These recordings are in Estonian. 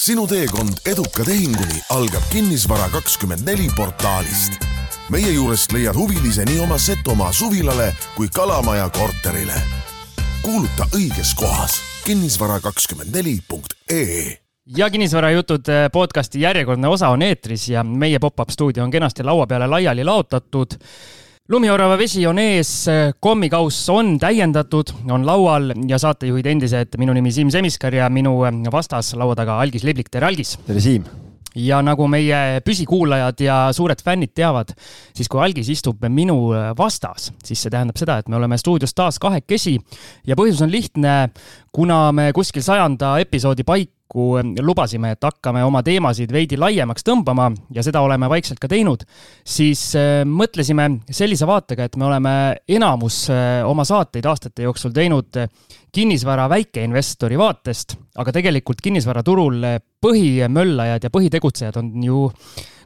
sinu teekond eduka tehinguni algab Kinnisvara kakskümmend neli portaalist. meie juurest leiad huvilise nii oma Setomaa suvilale kui Kalamaja korterile. kuuluta õiges kohas kinnisvara kakskümmend neli punkt ee ja kinnisvarajutud eh, podcasti järjekordne osa on eetris ja meie pop-up stuudio on kenasti laua peale laiali laotatud lumiorava vesi on ees, kommikauss on täiendatud, on laual ja saatejuhid endised, minu nimi Siim Semiskar ja minu vastas laua taga Algis Liblik, tere Algis! tere Siim! ja nagu meie püsikuulajad ja suured fännid teavad, siis kui Algis istub minu vastas, siis see tähendab seda, et me oleme stuudios taas kahekesi ja põhjus on lihtne, kuna me kuskil sajanda episoodi paiku lubasime, et hakkame oma teemasid veidi laiemaks tõmbama ja seda oleme vaikselt ka teinud, siis äh, mõtlesime sellise vaatega, et me oleme enamus äh, oma saateid aastate jooksul teinud kinnisvara väikeinvestori vaatest, aga tegelikult kinnisvaraturul põhimöllajad ja põhitegutsejad on ju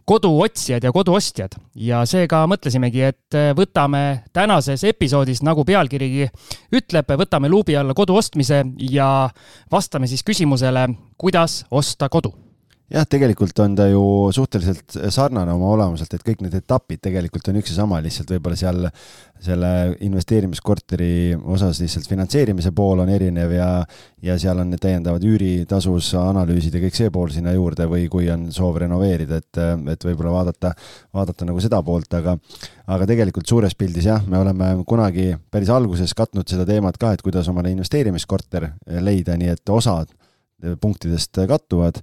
koduotsijad ja koduostjad. Ja seega mõtlesimegi, et võtame tänases episoodis, nagu pealkirigi ütleb, võtame luubi alla kodu ostmise ja vastame siis küsimusele, kuidas osta kodu jah, tegelikult on ta ju suhteliselt sarnane oma olemuselt, et kõik need etapid tegelikult on üks ja sama, lihtsalt võib-olla seal selle investeerimiskorteri osas lihtsalt finantseerimise pool on erinev ja ja seal on need täiendavad üüritasus, analüüsid ja kõik see pool sinna juurde või kui on soov renoveerida, et, et võib-olla vaadata, vaadata nagu seda poolt, aga aga tegelikult suures pildis jah, me oleme kunagi päris alguses katnud seda teemat ka, et kuidas omale investeerimiskorter leida, nii et osad punktidest kattuvad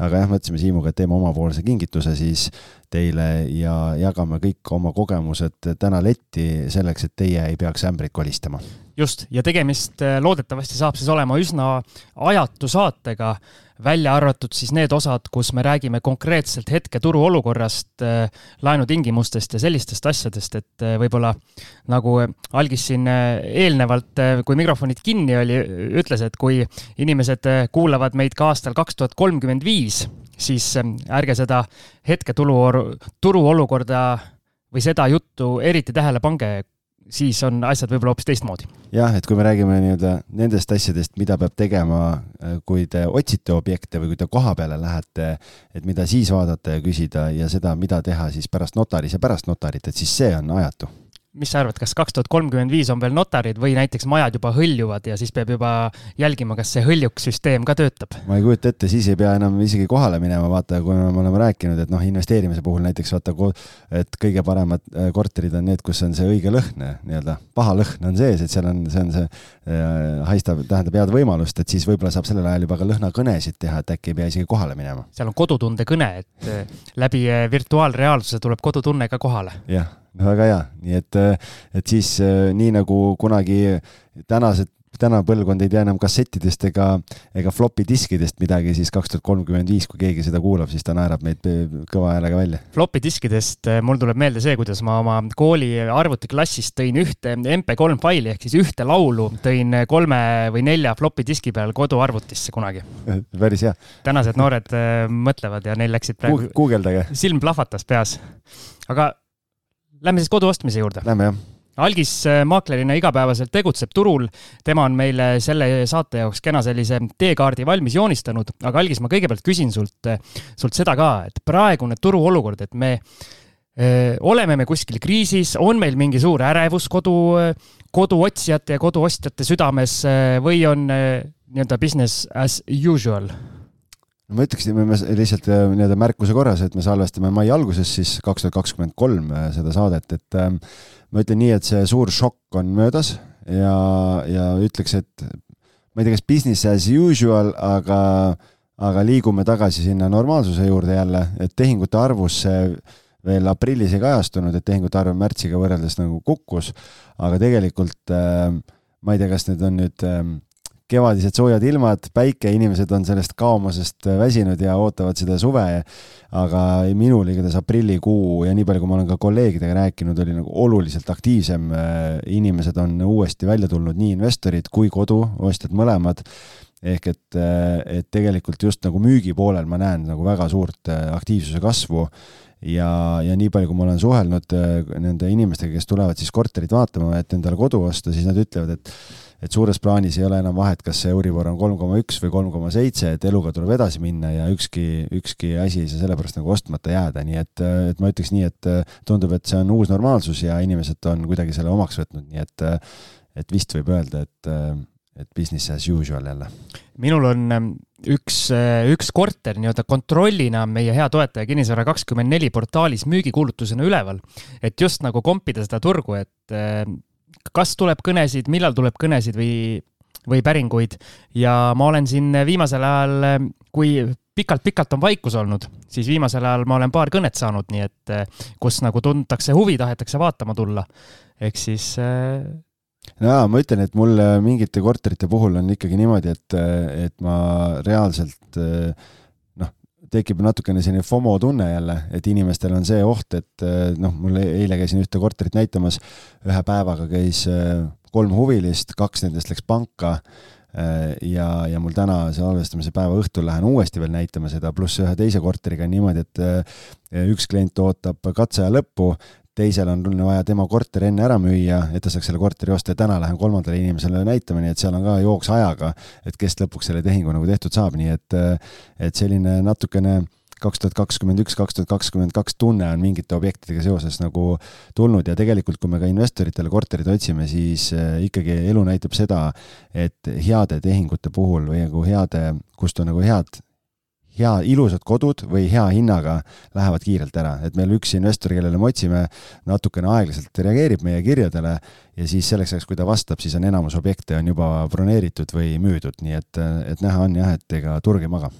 aga jah, mõtlesime Siimuga, et teeme omapoolse kingituse siis teile ja jagame kõik oma kogemused täna letti selleks, et teie ei peaks ämbrit kolistama. just, ja tegemist loodetavasti saab siis olema üsna ajatu saatega välja arvatud siis need osad, kus me räägime konkreetselt hetke turuolukorrast, äh, laenutingimustest ja sellistest asjadest, et äh, võib-olla nagu Algis siin äh, eelnevalt, kui mikrofonid kinni oli, ütles, et kui inimesed kuulavad meid ka aastal kaks tuhat kolmkümmend viis, siis ärge seda hetke tulu, turuolukorda või seda juttu eriti tähele pange, siis on asjad võib-olla hoopis teistmoodi. jah, et kui me räägime nii-öelda nendest asjadest, mida peab tegema, äh, kui te otsite objekte või kui te koha peale lähete, et mida siis vaadata ja küsida ja seda, mida teha siis pärast notaris ja pärast notarit, et siis see on ajatu mis sa arvad, kas kaks tuhat kolmkümmend viis on veel notarid või näiteks majad juba hõljuvad ja siis peab juba jälgima, kas see hõljuksüsteem ka töötab? ma ei kujuta ette, siis ei pea enam isegi kohale minema, vaata, kui me oleme rääkinud, et noh, investeerimise puhul näiteks vaata, et kõige paremad äh, korterid on need, kus on see õige lõhn nii-öelda, paha lõhn on sees, et seal on, see on see äh, haistab, tähendab head võimalust, et siis võib-olla saab sellel ajal juba ka lõhnakõnesid teha, et äkki ei pea isegi kohale minema. seal on kodutunde kõne, et äh, läbi äh, virtuaalreaalsuse tuleb kodutunne ka kohale. jah väga hea, nii et, et siis äh, nii nagu kunagi tänased täna põlvkond ei tea enam kassettidest ega, ega floppy diskidest midagi, siis kaks tuhat kolmkümmend viis, kui keegi seda kuulab, siis ta naerab meid kõva häälega välja. Floppy diskidest mul tuleb meelde see, kuidas ma oma kooli arvutiklassis tõin ühte MP3 faili ehk siis ühte laulu tõin kolme või nelja floppy diski peal koduarvutisse kunagi. päris hea. tänased noored mõtlevad ja neil läksid praegu. guugeldage. silm plahvatas peas. aga Lähme siis kodu ostmise juurde. Lähme jah. algis äh, maaklerina igapäevaselt tegutseb turul, tema on meile selle saate jaoks kena sellise teekaardi valmis joonistanud, aga Algis, ma kõigepealt küsin sult, äh, sult seda ka, et praegune turuolukord, et me öö, äh, oleme me kuskil kriisis, on meil mingi suur ärevus kodu, koduotsijate ja koduostjate südames või on nii-öelda business as usual? Ma ütleksime me lihtsalt äh, nii-öelda märkuse korras, et me salvestame mai alguses siis kaks tuhat kakskümmend kolm äh, seda saadet, et ähm, ma ütlen nii, et see suur šokk on möödas ja, ja ütleks, et ma ei tea, kas business as usual, aga, aga liigume tagasi sinna normaalsuse juurde jälle, et tehingute arvus see veel aprillis ei kajastunud, et tehingute arv märtsiga võrreldes nagu kukkus, aga tegelikult äh, ma ei tea, kas need on nüüd äh, kevadised soojad ilmad, päike, inimesed on sellest kaomusest väsinud ja ootavad seda suve. aga minul igatahes aprillikuu ja nii palju, kui ma olen ka kolleegidega rääkinud, oli nagu oluliselt aktiivsem. inimesed on uuesti välja tulnud, nii investorid kui koduostjad mõlemad ehk et, et tegelikult just nagu müügi poolel ma näen nagu väga suurt aktiivsuse kasvu ja, ja nii palju, kui ma olen suhelnud nende inimestega, kes tulevad siis korterit vaatama, et endale kodu osta, siis nad ütlevad, et et suures plaanis ei ole enam vahet, kas see Euribor on kolm koma üks või kolm koma seitse, et eluga tuleb edasi minna ja ükski, ükski asi ei saa sellepärast nagu ostmata jääda, nii et, et ma ütleks nii, et tundub, et see on uus normaalsus ja inimesed on kuidagi selle omaks võtnud, nii et, et vist võib öelda, et, et business as usual jälle. minul on ähm, üks, üks korter nii-öelda kontrollina meie hea toetaja Kinnisvara kakskümmend neli portaalis müügikuulutusena üleval, et just nagu kompida seda turgu, et kas tuleb kõnesid, millal tuleb kõnesid või, või päringuid ja ma olen siin viimasel ajal, kui pikalt-pikalt on vaikus olnud, siis viimasel ajal ma olen paar kõnet saanud, nii et kus nagu tuntakse huvi, tahetakse vaatama tulla. ehk siis äh.... jaa, ma ütlen, et mul mingite korterite puhul on ikkagi niimoodi, et, et ma reaalselt äh, tekib natukene selline FOMO tunne jälle, et inimestel on see oht, et eh, noh, mul e-, eile käisin ühte korterit näitamas, ühe päevaga käis eh, kolm huvilist, kaks nendest läks panka eh, ja, ja mul täna salvestamise päeva õhtul lähen uuesti veel näitama seda, pluss ühe teise korteriga on niimoodi, et üks klient ootab katseaja lõppu, teisel on vaja tema korter enne ära müüa, et ta saaks selle korteri osta. Ja täna lähen kolmandale inimesele näitama, nii et seal on ka jooks ajaga, et kes lõpuks selle tehingu nagu tehtud saab, nii et, et selline natukene kaks tuhat kakskümmend üks, kaks tuhat kakskümmend kaks tunne on mingite objektidega seoses nagu tulnud. Ja tegelikult, kui me ka investoritele korterid otsime, siis eh, ikkagi elu näitab seda, et heade tehingute puhul või nagu heade, kust on nagu head hea, ilusad kodud või hea hinnaga lähevad kiirelt ära, et meil üks investor, kellele me otsime, natukene aeglaselt reageerib meie kirjadele ja siis selleks ajaks, kui ta vastab, siis on enamus objekte on juba broneeritud või müüdud, nii et, et näha on jah, et ega turg ei maga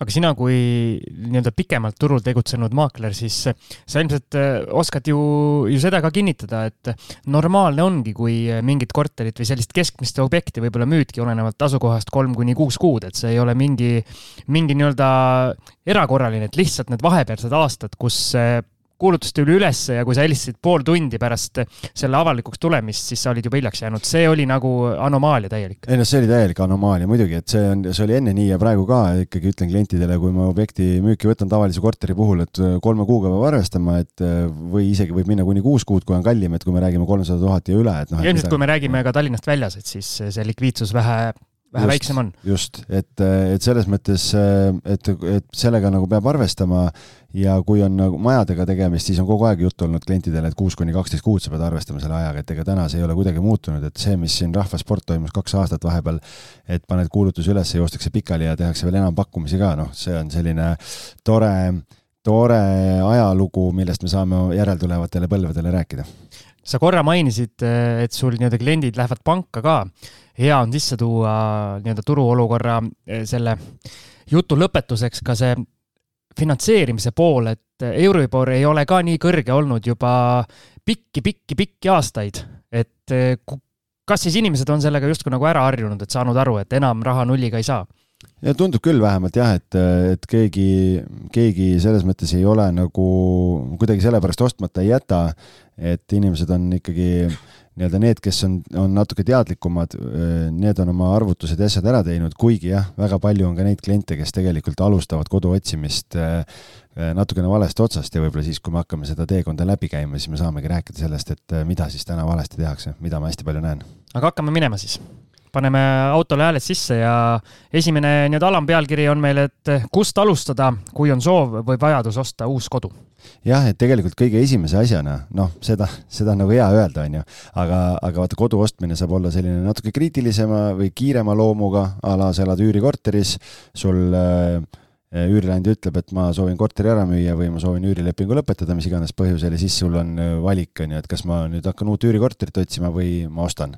aga sina kui nii-öelda pikemalt turul tegutsenud maakler, siis sa ilmselt äh, oskad ju, ju seda ka kinnitada, et normaalne ongi, kui mingit korterit või sellist keskmist objekti võib-olla müüdki olenevalt asukohast kolm kuni kuus kuud, et see ei ole mingi, mingi nii-öelda erakorraline, et lihtsalt need vahepealsed aastad, kus kuulutus tuli ülesse ja kui sa helistasid pool tundi pärast selle avalikuks tulemist, siis sa olid juba hiljaks jäänud, see oli nagu anomaalia täielik. ei noh, see oli täielik anomaalia muidugi, et see on, see oli enne nii ja praegu ka ikkagi ütlen klientidele, kui ma objekti müüki võtan tavalise korteri puhul, et kolme kuuga peab arvestama, et või isegi võib minna kuni kuus kuud, kui on kallim, et kui me räägime kolmsada tuhat ja üle, et noh. ilmselt, kui me räägime ka Tallinnast väljas, et siis see likviidsus vähe vähe just, väiksem on. just, et, et selles mõttes, et, et sellega nagu peab arvestama ja kui on nagu majadega tegemist, siis on kogu aeg juttu olnud klientidele, et kuus kuni kaksteist kuud sa pead arvestama selle ajaga, et ega täna see ei ole kuidagi muutunud, et see, mis siin Rahvasport toimus kaks aastat vahepeal, et paned kuulutuse üles, joostakse pikali ja tehakse veel enampakkumisi ka, noh, see on selline tore, tore ajalugu, millest me saame järeltulevatele põlvedele rääkida sa korra mainisid, et sul nii-öelda kliendid lähevad panka ka. Hea on sisse tuua nii-öelda turuolukorra eh, selle jutu lõpetuseks ka see finantseerimise pool, et Euribor ei ole ka nii kõrge olnud juba pikki-pikki-pikki aastaid, et eh, kas siis inimesed on sellega justkui nagu ära harjunud, et saanud aru, et enam raha nulliga ei saa? ja tundub küll vähemalt jah, et, et keegi, keegi selles mõttes ei ole nagu kuidagi sellepärast ostmata ei jäta, et inimesed on ikkagi nii-öelda need, kes on, on natuke teadlikumad, need on oma arvutused ja asjad ära teinud, kuigi jah, väga palju on ka neid kliente, kes tegelikult alustavad kodu otsimist natukene valest otsast ja võib-olla siis, kui me hakkame seda teekonda läbi käima, siis me saamegi rääkida sellest, et mida siis täna valesti tehakse, mida ma hästi palju näen. aga hakkame minema siis paneme autole hääled sisse ja esimene nii-öelda alampealkiri on meil, et kust alustada, kui on soov või vajadus osta uus kodu? Jah, et tegelikult kõige esimese asjana, noh, seda, seda on nagu hea öelda, on ju, aga, aga vaata, kodu ostmine saab olla selline natuke kriitilisema või kiirema loomuga, a la sa elad üürikorteris, sul äh, üürileandja ütleb, et ma soovin korteri ära müüa või ma soovin üürilepingu lõpetada, mis iganes põhjusel ja siis sul on eh, valik, on ju, et kas ma nüüd hakkan uut üürikorterit otsima või ma ostan.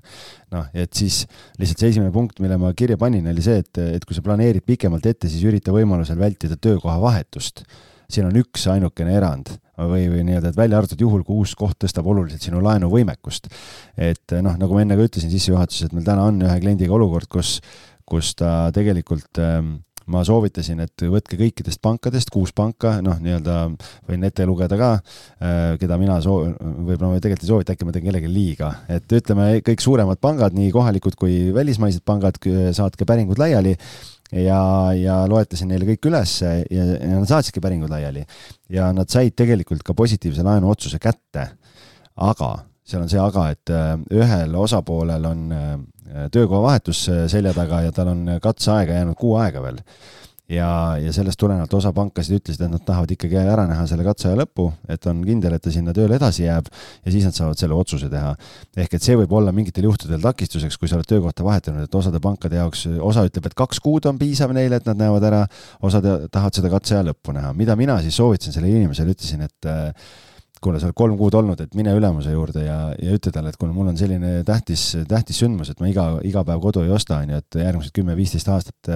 noh, et siis lihtsalt see esimene punkt, mille ma kirja panin, oli see, et, et kui sa planeerid pikemalt ette, siis ürita võimalusel vältida töökoha vahetust. Siin on üks ainukene erand või, või nii-öelda, et välja arvatud juhul, kui uus koht tõstab oluliselt sinu laenuvõimekust. et noh, nagu ma enne ka ütlesin sissejuhatuses, et meil täna on ühe kliendiga olukord, kus, kus ta tegelikult ähm, ma soovitasin, et võtke kõikidest pankadest, kuus panka, noh, nii-öelda võin ette lugeda ka, äh, keda mina soo-, võib-olla ma tegelikult ei soovita, äkki ma teen kellelegi liiga, et ütleme, kõik suuremad pangad, nii kohalikud kui välismaised pangad, saatke päringud laiali ja, ja loetlesin neile kõik üles ja, ja nad saatsidki päringud laiali. ja nad said tegelikult ka positiivse laenuotsuse kätte. aga seal on see aga, et ühel osapoolel on töökohavahetus selja taga ja tal on katseaega jäänud kuu aega veel ja, ja sellest tulenevalt osa pankasid ütlesid, et nad tahavad ikkagi ära näha selle katseaja lõppu, et on kindel, et ta sinna tööle edasi jääb ja siis nad saavad selle otsuse teha. ehk et see võib olla mingitel juhtudel takistuseks, kui sa oled töökohta vahetanud, et osade pankade jaoks, osa ütleb, et kaks kuud on piisav neile, et nad näevad ära, osad tahavad seda katseaja lõppu näha. mida mina siis soovitasin sellele inimesele, ütlesin, et kuule, sa oled kolm kuud olnud, et mine ülemuse juurde ja, ja ütle talle, et kuule, mul on selline tähtis, tähtis sündmus, et ma iga, iga päev kodu ei osta, on ju, et järgmised kümme-viisteist aastat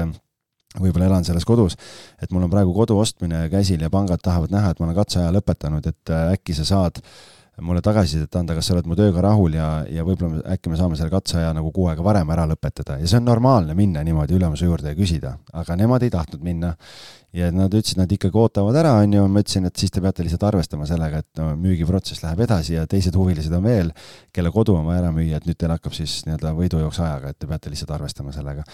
võib-olla elan selles kodus, et mul on praegu kodu ostmine käsil ja pangad tahavad näha, et ma olen katseaja lõpetanud, et äh, äkki sa saad mulle tagasisidet anda, kas sa oled mu tööga rahul ja, ja võib-olla äkki me saame selle katseaja nagu kuu aega varem ära lõpetada. Ja see on normaalne minna niimoodi ülemuse juurde ja küsida, aga nemad ei tahtnud minna ja nad ütlesid, nad ikkagi ootavad ära, on ju, ma ütlesin, et siis te peate lihtsalt arvestama sellega, et no müügiprotsess läheb edasi ja teised huvilised on veel, kelle kodu on vaja ära müüa, et nüüd teil hakkab siis nii-öelda võidujooks ajaga, et te peate lihtsalt arvestama sellega.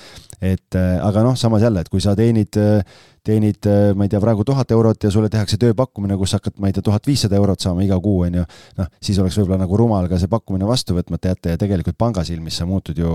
et äh, aga noh, samas jälle, et kui sa teenid äh, teenid, äh, ma ei tea, praegu tuhat eurot ja sulle tehakse tööpakkumine, kus hakkad, ma ei tea, tuhat viissada eurot saama iga kuu, on ju, noh, siis oleks võib-olla nagu rumal ka see pakkumine vastu võtmata jätta ja tegelikult panga silmis sa muutud ju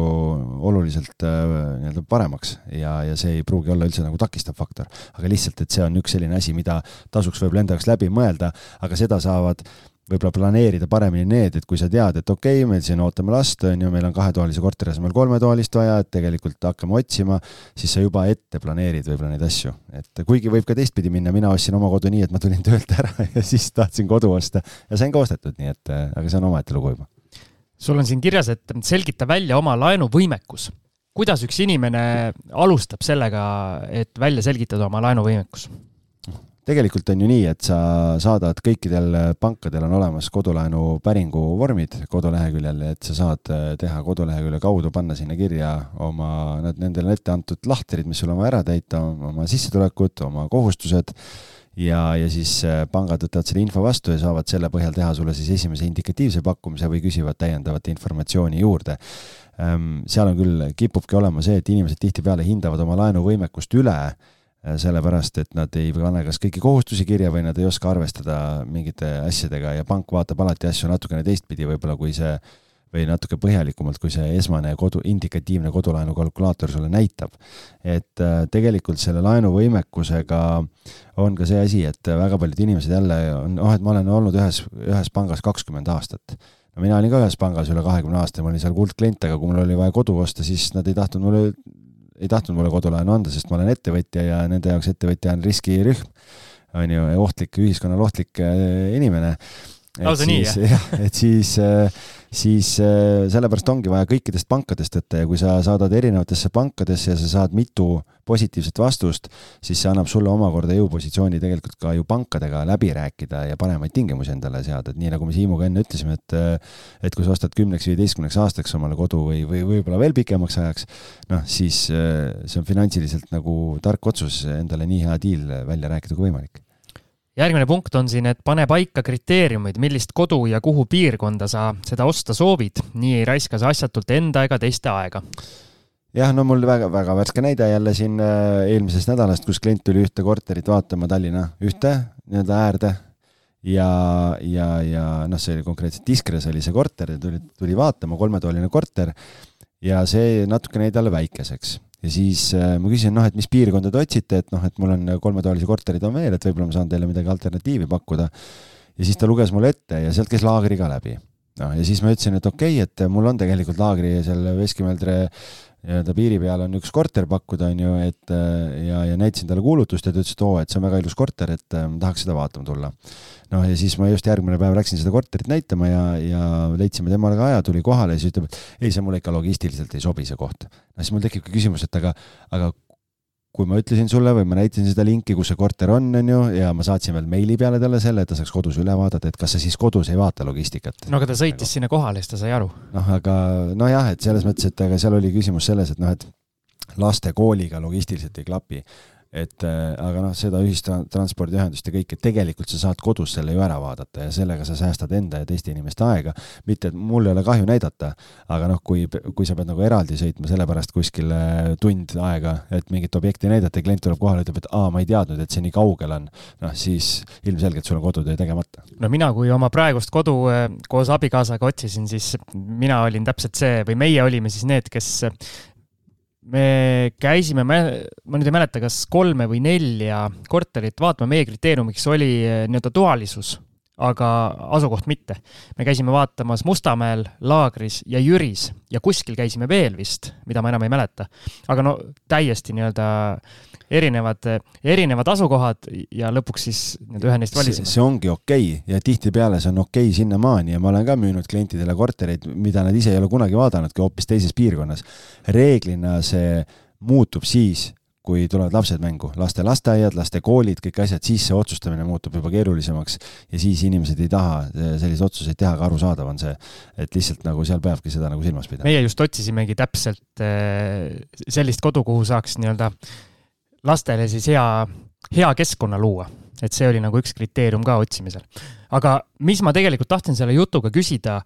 oluliselt äh, nii-öelda paremaks ja, ja see ei pruugi olla üldse nagu takistav faktor. aga lihtsalt, et see on üks selline asi, mida tasuks võib-olla enda jaoks läbi mõelda, aga seda saavad võib-olla planeerida paremini need, et kui sa tead, et okei okay,, meil siin ootame last, on ju, meil on kahetoalise korteri asemel kolmetoalist vaja, et tegelikult hakkame otsima, siis sa juba ette planeerid võib-olla neid asju. et kuigi võib ka teistpidi minna, mina ostsin oma kodu nii, et ma tulin töölt ära ja siis tahtsin kodu osta ja sain ka ostetud, nii et aga see on omaette lugu juba. sul on siin kirjas, et selgita välja oma laenuvõimekus. kuidas üks inimene alustab sellega, et välja selgitada oma laenuvõimekus? Tegelikult on ju nii, et sa saadad, kõikidel pankadel on olemas kodulaenu päringu vormid koduleheküljel, et sa saad äh, teha kodulehekülje kaudu, panna sinna kirja oma, need, nendele ette antud lahtrid, mis sul on vaja ära täita, oma sissetulekud, oma kohustused ja, ja siis äh, pangad võtavad selle info vastu ja saavad selle põhjal teha sulle siis esimese indikatiivse pakkumise või küsivad täiendavat informatsiooni juurde. Ehm, seal on küll, kipubki olema see, et inimesed tihtipeale hindavad oma laenuvõimekust üle sellepärast et nad ei pane kas kõiki kohustusi kirja või nad ei oska arvestada mingite asjadega ja pank vaatab alati asju natukene teistpidi võib-olla, kui see või natuke põhjalikumalt, kui see esmane kodu, indikatiivne kodulaenu kalkulaator sulle näitab. et äh, tegelikult selle laenuvõimekusega on ka see asi, et väga paljud inimesed jälle on, oh, et ma olen olnud ühes, ühes pangas kakskümmend aastat no mina olin ka ühes pangas üle kahekümne aasta, ma olin seal kuldklient, aga kui mul oli vaja kodu osta, siis nad ei tahtnud mulle ei tahtnud mulle kodulaenu anda, sest ma olen ettevõtja ja nende jaoks ettevõtja on riskirühm, on ju, ohtlik, ühiskonnale ohtlik äh, inimene. lausa nii, jah? jah, et siis äh, siis äh, sellepärast ongi vaja kõikidest pankadest võtta ja kui sa saadad erinevatesse pankadesse ja sa saad mitu positiivset vastust, siis see annab sulle omakorda jõupositsiooni tegelikult ka ju pankadega läbi rääkida ja paremaid tingimusi endale seada, et nii nagu me Siimuga enne ütlesime, et äh, et kui sa ostad kümneks, viieteistkümneks aastaks omale kodu või, või võib-olla veel pikemaks ajaks, noh, siis äh, see on finantsiliselt nagu tark otsus endale nii hea diil välja rääkida kui võimalik järgmine punkt on siin, et pane paika kriteeriumid, millist kodu ja kuhu piirkonda sa seda osta soovid, nii ei raiska sa asjatult enda ega teiste aega. Jah, no mul väga-väga värske näide jälle siin äh, eelmisest nädalast, kus klient tuli ühte korterit vaatama Tallinna ühte nii-öelda äärde. Ja, ja, ja noh, see oli konkreetselt Diskres oli see korter ja tuli, tuli vaatama, kolmetoaline korter. Ja see natukene jäi talle väikeseks ja siis äh, ma küsisin, noh, et mis piirkonda te otsite, et noh, et mul on kolmetoalisi korterid on veel, et võib-olla ma saan teile midagi alternatiivi pakkuda. ja siis ta luges mulle ette ja sealt käis laagri ka läbi. noh, ja siis ma ütlesin, et okei okay,, et mul on tegelikult laagri seal Veskimäeldre nii-öelda piiri peal on üks korter pakkuda, on ju, et ja, ja näitasin talle kuulutust ja ta ütles, et oo, et see on väga ilus korter, et äh, ma tahaks seda vaatama tulla noh, ja siis ma just järgmine päev läksin seda korterit näitama ja, ja leidsime temale ka aja, tuli kohale ja siis ütleb, et ei, see mulle ikka logistiliselt ei sobi, see koht. no siis mul tekibki küsimus, et aga, aga kui ma ütlesin sulle või ma näitasin seda linki, kus see korter on, on ju, ja ma saatsin veel meili peale talle selle, et ta saaks kodus üle vaadata, et kas sa siis kodus ei vaata logistikat. no aga ta sõitis sinna kohale, siis ta sai aru. noh, aga nojah, et selles mõttes, et aga seal oli küsimus selles, et noh, et laste kooliga logistiliselt ei klapi et äh, aga noh, seda ühistranspordiühendust ja kõike, tegelikult sa saad kodus selle ju ära vaadata ja sellega sa säästad enda ja teiste inimeste aega. mitte, et mul ei ole kahju näidata, aga noh, kui, kui sa pead nagu eraldi sõitma sellepärast kuskile tund aega, et mingit objekti näidata ja klient tuleb kohale, ütleb, et aa, ma ei teadnud, et see nii kaugel on, noh siis ilmselgelt sul on kodutöö tegemata. no mina, kui oma praegust kodu äh, koos abikaasaga otsisin, siis mina olin täpselt see või meie olime siis need, kes me käisime, ma nüüd ei mäleta, kas kolme või nelja korterit vaatama, meie kriteeriumiks oli eh, nii-öelda toalisus, aga asukoht mitte. me käisime vaatamas Mustamäel, Laagris ja Jüris ja kuskil käisime veel vist, mida ma enam ei mäleta. aga no täiesti nii-öelda erinevad, erinevad asukohad ja lõpuks siis nii-öelda ühe neist valisime. see ongi okei okay. ja tihtipeale see on okei okay sinnamaani ja ma olen ka müünud klientidele kortereid, mida nad ise ei ole kunagi vaadanudki, hoopis teises piirkonnas. reeglina see muutub siis, kui tulevad lapsed mängu, laste lasteaiad, laste koolid, kõik asjad, siis see otsustamine muutub juba keerulisemaks ja siis inimesed ei taha selliseid otsuseid teha, aga arusaadav on see, et lihtsalt nagu seal peabki seda nagu silmas pidama. meie just otsisimegi täpselt eh, sellist kodu, kuhu saaks nii-öelda lastele siis hea, hea keskkonna luua. et see oli nagu üks kriteerium ka otsimisel. aga mis ma tegelikult tahtsin selle jutuga küsida,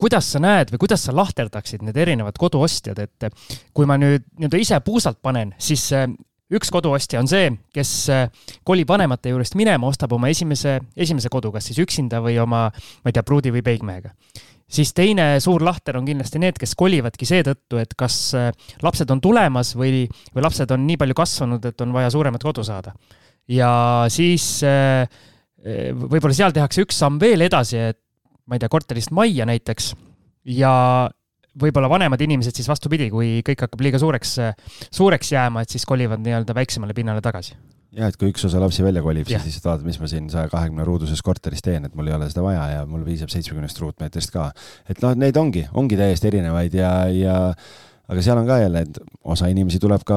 kuidas sa näed või kuidas sa lahterdaksid need erinevad koduostjad, et kui ma nüüd nii-öelda ise puusalt panen, siis äh, üks koduostja on see, kes äh, kolib vanemate juurest minema, ostab oma esimese, esimese kodu, kas siis üksinda või oma, ma ei tea, pruudi või peigmehega siis teine suur lahter on kindlasti need, kes kolivadki seetõttu, et kas äh, lapsed on tulemas või, või lapsed on nii palju kasvanud, et on vaja suuremat kodu saada. ja siis võib-olla seal tehakse üks samm veel edasi, et ma ei tea, korterist majja näiteks. Ja võib-olla vanemad inimesed siis vastupidi, kui kõik hakkab liiga suureks, suureks jääma, et siis kolivad nii-öelda väiksemale pinnale tagasi. Jah, et kui üks osa lapsi välja kolib, siis lihtsalt vaatad, mis ma siin saja kahekümne ruuduses korteris teen, et mul ei ole seda vaja ja mul piisab seitsmekümnest ruutmeetrist ka. et noh, neid ongi, ongi täiesti erinevaid ja, ja aga seal on ka jälle, et osa inimesi tuleb ka,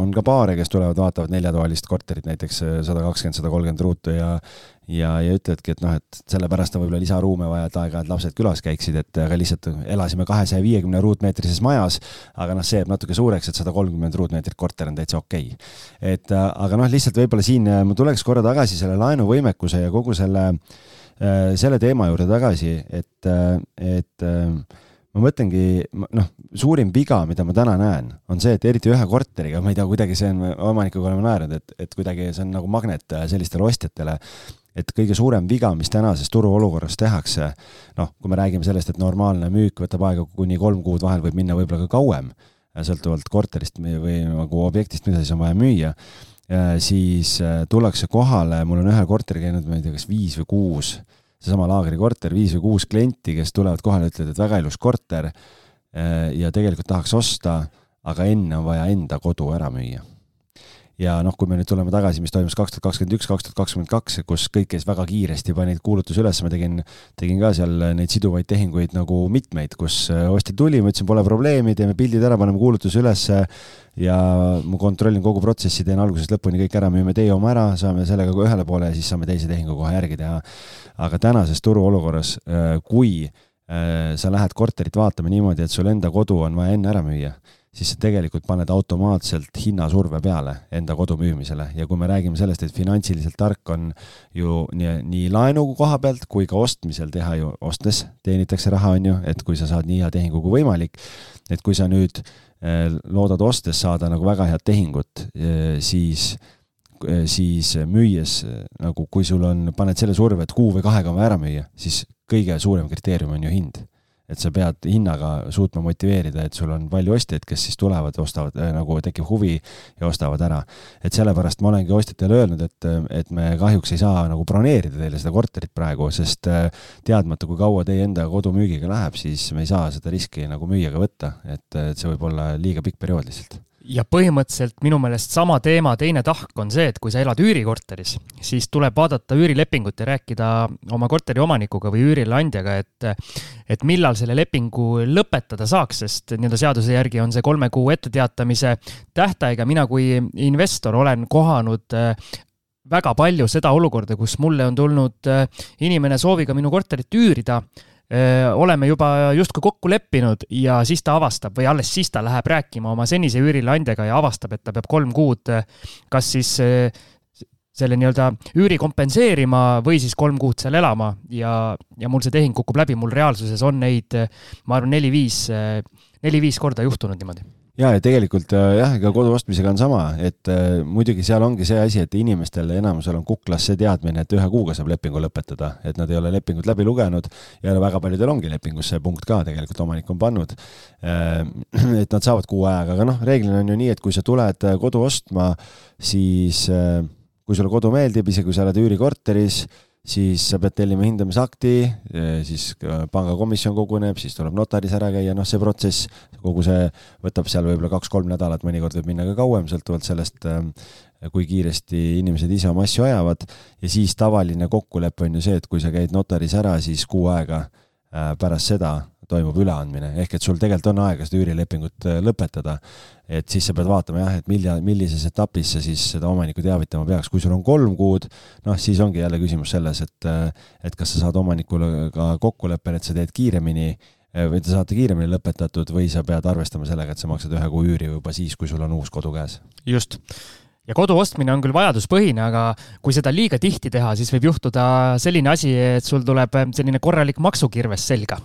on ka paare, kes tulevad, vaatavad neljatoalist korterit, näiteks sada kakskümmend, sada kolmkümmend ruutu ja ja, ja ütlevadki, et noh, et sellepärast on võib-olla lisaruume vaja, et aeg-ajalt lapsed külas käiksid, et aga lihtsalt elasime kahesaja viiekümne ruutmeetrises majas, aga noh, see jääb natuke suureks, et sada kolmkümmend ruutmeetrit korter on täitsa okei. Okay.. et aga noh, lihtsalt võib-olla siin ma tuleks korra tagasi selle laenuvõimekuse ja kogu selle, selle teema juurde tagasi, et, et ma mõtlengi, noh, suurim viga, mida ma täna näen, on see, et eriti ühe korteriga, ma ei tea, kuidagi see on, omanikuga oleme naernud, et, et kuidagi see on nagu magnet sellistele ostjatele, et kõige suurem viga, mis tänases turuolukorras tehakse, noh, kui me räägime sellest, et normaalne müük võtab aega kuni kolm kuud, vahel võib minna võib-olla ka kauem, sõltuvalt korterist või, nagu objektist, mida siis on vaja müüa, siis äh, tullakse kohale, mul on ühe korteri käinud, ma ei tea, kas viis või kuus seesama laagrikorter, viis või kuus klienti, kes tulevad kohale, ütlevad, et väga ilus korter eh, ja tegelikult tahaks osta, aga enne on vaja enda kodu ära müüa ja noh, kui me nüüd tuleme tagasi, mis toimus kaks tuhat kakskümmend üks, kaks tuhat kakskümmend kaks, kus kõik käis väga kiiresti, panid kuulutuse üles, ma tegin, tegin ka seal neid siduvaid tehinguid nagu mitmeid, kus äh, ostja tuli, ma ütlesin, pole probleemi, teeme pildid ära, paneme kuulutuse ülesse ja ma kontrollin kogu protsessi, teen algusest lõpuni kõik ära, müüme teie oma ära, saame sellega ühele poole ja siis saame teise tehingu kohe järgi teha. aga tänases turuolukorras, äh, kui äh, sa lähed korterit vaatama niimoodi, et sul enda kodu on vaja enne ära müüa siis sa tegelikult paned automaatselt hinnasurve peale enda kodu müümisele. Ja kui me räägime sellest, et finantsiliselt tark on ju nii, nii laenu koha pealt kui ka ostmisel teha ju, ostes teenitakse raha, on ju, et kui sa saad nii hea tehingu kui võimalik, et kui sa nüüd eh, loodad ostes saada nagu väga head tehingut, eh, siis eh, siis müües nagu, kui sul on, paned selle surve, et kuu või kahega on vaja ära müüa, siis kõige suurem kriteerium on ju hind et sa pead hinnaga suutma motiveerida, et sul on palju ostjaid, kes siis tulevad, ostavad äh, nagu tekib huvi ja ostavad ära. et sellepärast ma olengi ostjatele öelnud, et, et me kahjuks ei saa nagu broneerida teile seda korterit praegu, sest äh, teadmata, kui kaua teie enda kodu müügiga läheb, siis me ei saa seda riski nagu müüjaga võtta, et, et see võib olla liiga pikk periood lihtsalt ja põhimõtteliselt minu meelest sama teema teine tahk on see, et kui sa elad üürikorteris, siis tuleb vaadata üürilepingut ja rääkida oma korteri omanikuga või üürileandjaga, et et millal selle lepingu lõpetada saaks, sest nii-öelda seaduse järgi on see kolme kuu etteteatamise tähtaeg ja mina kui investor olen kohanud äh, väga palju seda olukorda, kus mulle on tulnud äh, inimene sooviga minu korterit üürida oleme juba justkui kokku leppinud ja siis ta avastab või alles siis ta läheb rääkima oma senise üürileandjaga ja avastab, et ta peab kolm kuud kas siis selle nii-öelda üüri kompenseerima või siis kolm kuud seal elama ja, ja mul see tehing kukub läbi, mul reaalsuses on neid, ma arvan, neli-viis, neli-viis korda juhtunud niimoodi ja, ja tegelikult äh, jah, ega kodu ostmisega on sama, et äh, muidugi seal ongi see asi, et inimestel enamusel on kuklas see teadmine, et ühe kuuga saab lepingu lõpetada, et nad ei ole lepingut läbi lugenud ja väga paljudel ongi lepingus see punkt ka tegelikult omanik on pannud. Äh, et nad saavad kuu ajaga, aga noh, reeglina on ju nii, et kui sa tuled kodu ostma, siis kui sulle kodu meeldib, isegi kui sa oled üürikorteris siis sa pead tellima hindamisakti, siis pangakomisjon koguneb, siis tuleb notaris ära käia, noh, see protsess, kogu see võtab seal võib-olla kaks-kolm nädalat, mõnikord võib minna ka kauem, sõltuvalt sellest, kui kiiresti inimesed ise oma asju ajavad ja siis tavaline kokkulepe on ju see, et kui sa käid notaris ära, siis kuu aega pärast seda toimub üleandmine, ehk et sul tegelikult on aega seda üürilepingut lõpetada. Et siis sa pead vaatama jah, et milja, millises etapis sa siis seda omanikku teavitama peaks, kui sul on kolm kuud, noh, siis ongi jälle küsimus selles, et, et kas sa saad omanikule ka kokkuleppele, et sa teed kiiremini äh, või te saate kiiremini lõpetatud või sa pead arvestama sellega, et sa maksad ühe kuu üüri juba siis, kui sul on uus kodu käes. just. Ja kodu ostmine on küll vajaduspõhine, aga kui seda liiga tihti teha, siis võib juhtuda selline asi, et sul tuleb selline korralik maksukirves selga.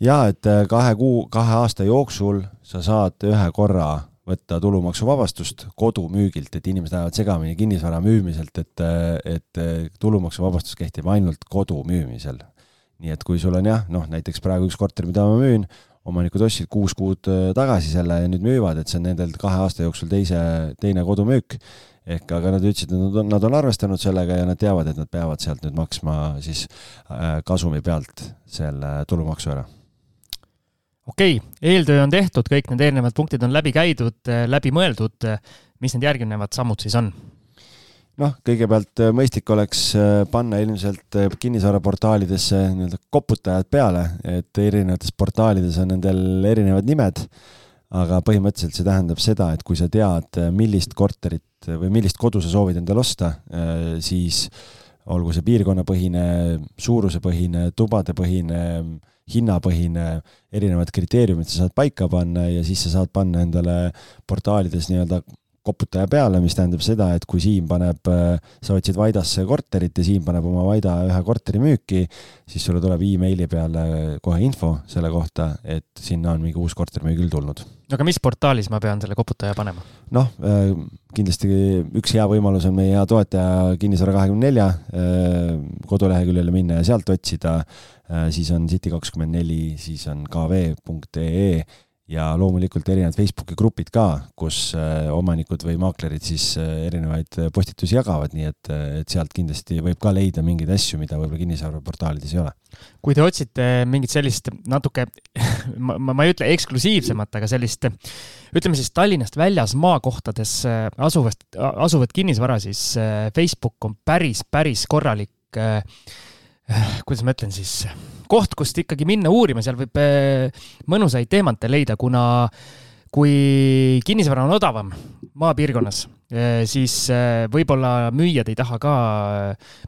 Ja et äh, kahe kuu, kahe aasta jooksul sa saad ühe korra võtta tulumaksuvabastust kodumüügilt, et inimesed ajavad segamini kinnisvara müümiselt, et, äh, et äh, tulumaksuvabastus kehtib ainult kodu müümisel. nii et kui sul on jah, noh näiteks praegu üks korter, mida ma müün, omanikud ostsid kuus kuud tagasi selle ja nüüd müüvad, et see on nendel kahe aasta jooksul teise, teine kodumüük. ehk aga nad ütlesid, et nad on, nad on arvestanud sellega ja nad teavad, et nad peavad sealt nüüd maksma siis kasumi pealt selle tulumaksu ära okei okay,, eeltöö on tehtud, kõik need eelnevad punktid on läbi käidud, äh, läbi mõeldud. mis need järgnevad sammud siis on? noh, kõigepealt äh, mõistlik oleks äh, panna ilmselt kinnisvaraportaalidesse nii-öelda koputajad peale, et erinevates portaalides on nendel erinevad nimed. aga põhimõtteliselt see tähendab seda, et kui sa tead, millist korterit või millist kodu sa soovid endale osta, siis olgu see piirkonnapõhine, suurusepõhine, tubadepõhine hinnapõhine, erinevad kriteeriumid sa saad paika panna ja siis sa saad panna endale portaalides nii-öelda koputaja peale, mis tähendab seda, et kui Siim paneb, sa otsid Vaidasse korterit ja Siim paneb oma Vaida ühe korteri müüki, siis sulle tuleb emaili peale kohe info selle kohta, et sinna on mingi uus korter müügile tulnud. aga mis portaalis ma pean selle koputaja panema? noh, kindlasti üks hea võimalus on meie hea toetaja Kinnisvara kahekümne nelja koduleheküljele minna ja sealt otsida Äh, siis on City24, siis on kv.ee ja loomulikult erinevad Facebooki grupid ka, kus äh, omanikud või maaklerid siis äh, erinevaid postitusi jagavad, nii et, et sealt kindlasti võib ka leida mingeid asju, mida võib-olla kinnisvaraportaalides ei ole. kui te otsite mingit sellist natuke ma, ma, ei ütle eksklusiivsemat, aga sellist ütleme siis Tallinnast väljas maakohtades asuvast, asuvat kinnisvara, siis Facebook on päris, päris korralik kuidas ma ütlen siis, koht, kust ikkagi minna uurima, seal võib eh, mõnusaid teemante leida, kuna kui kinnisvara on odavam maapiirkonnas, eh, siis võib-olla müüjad ei taha ka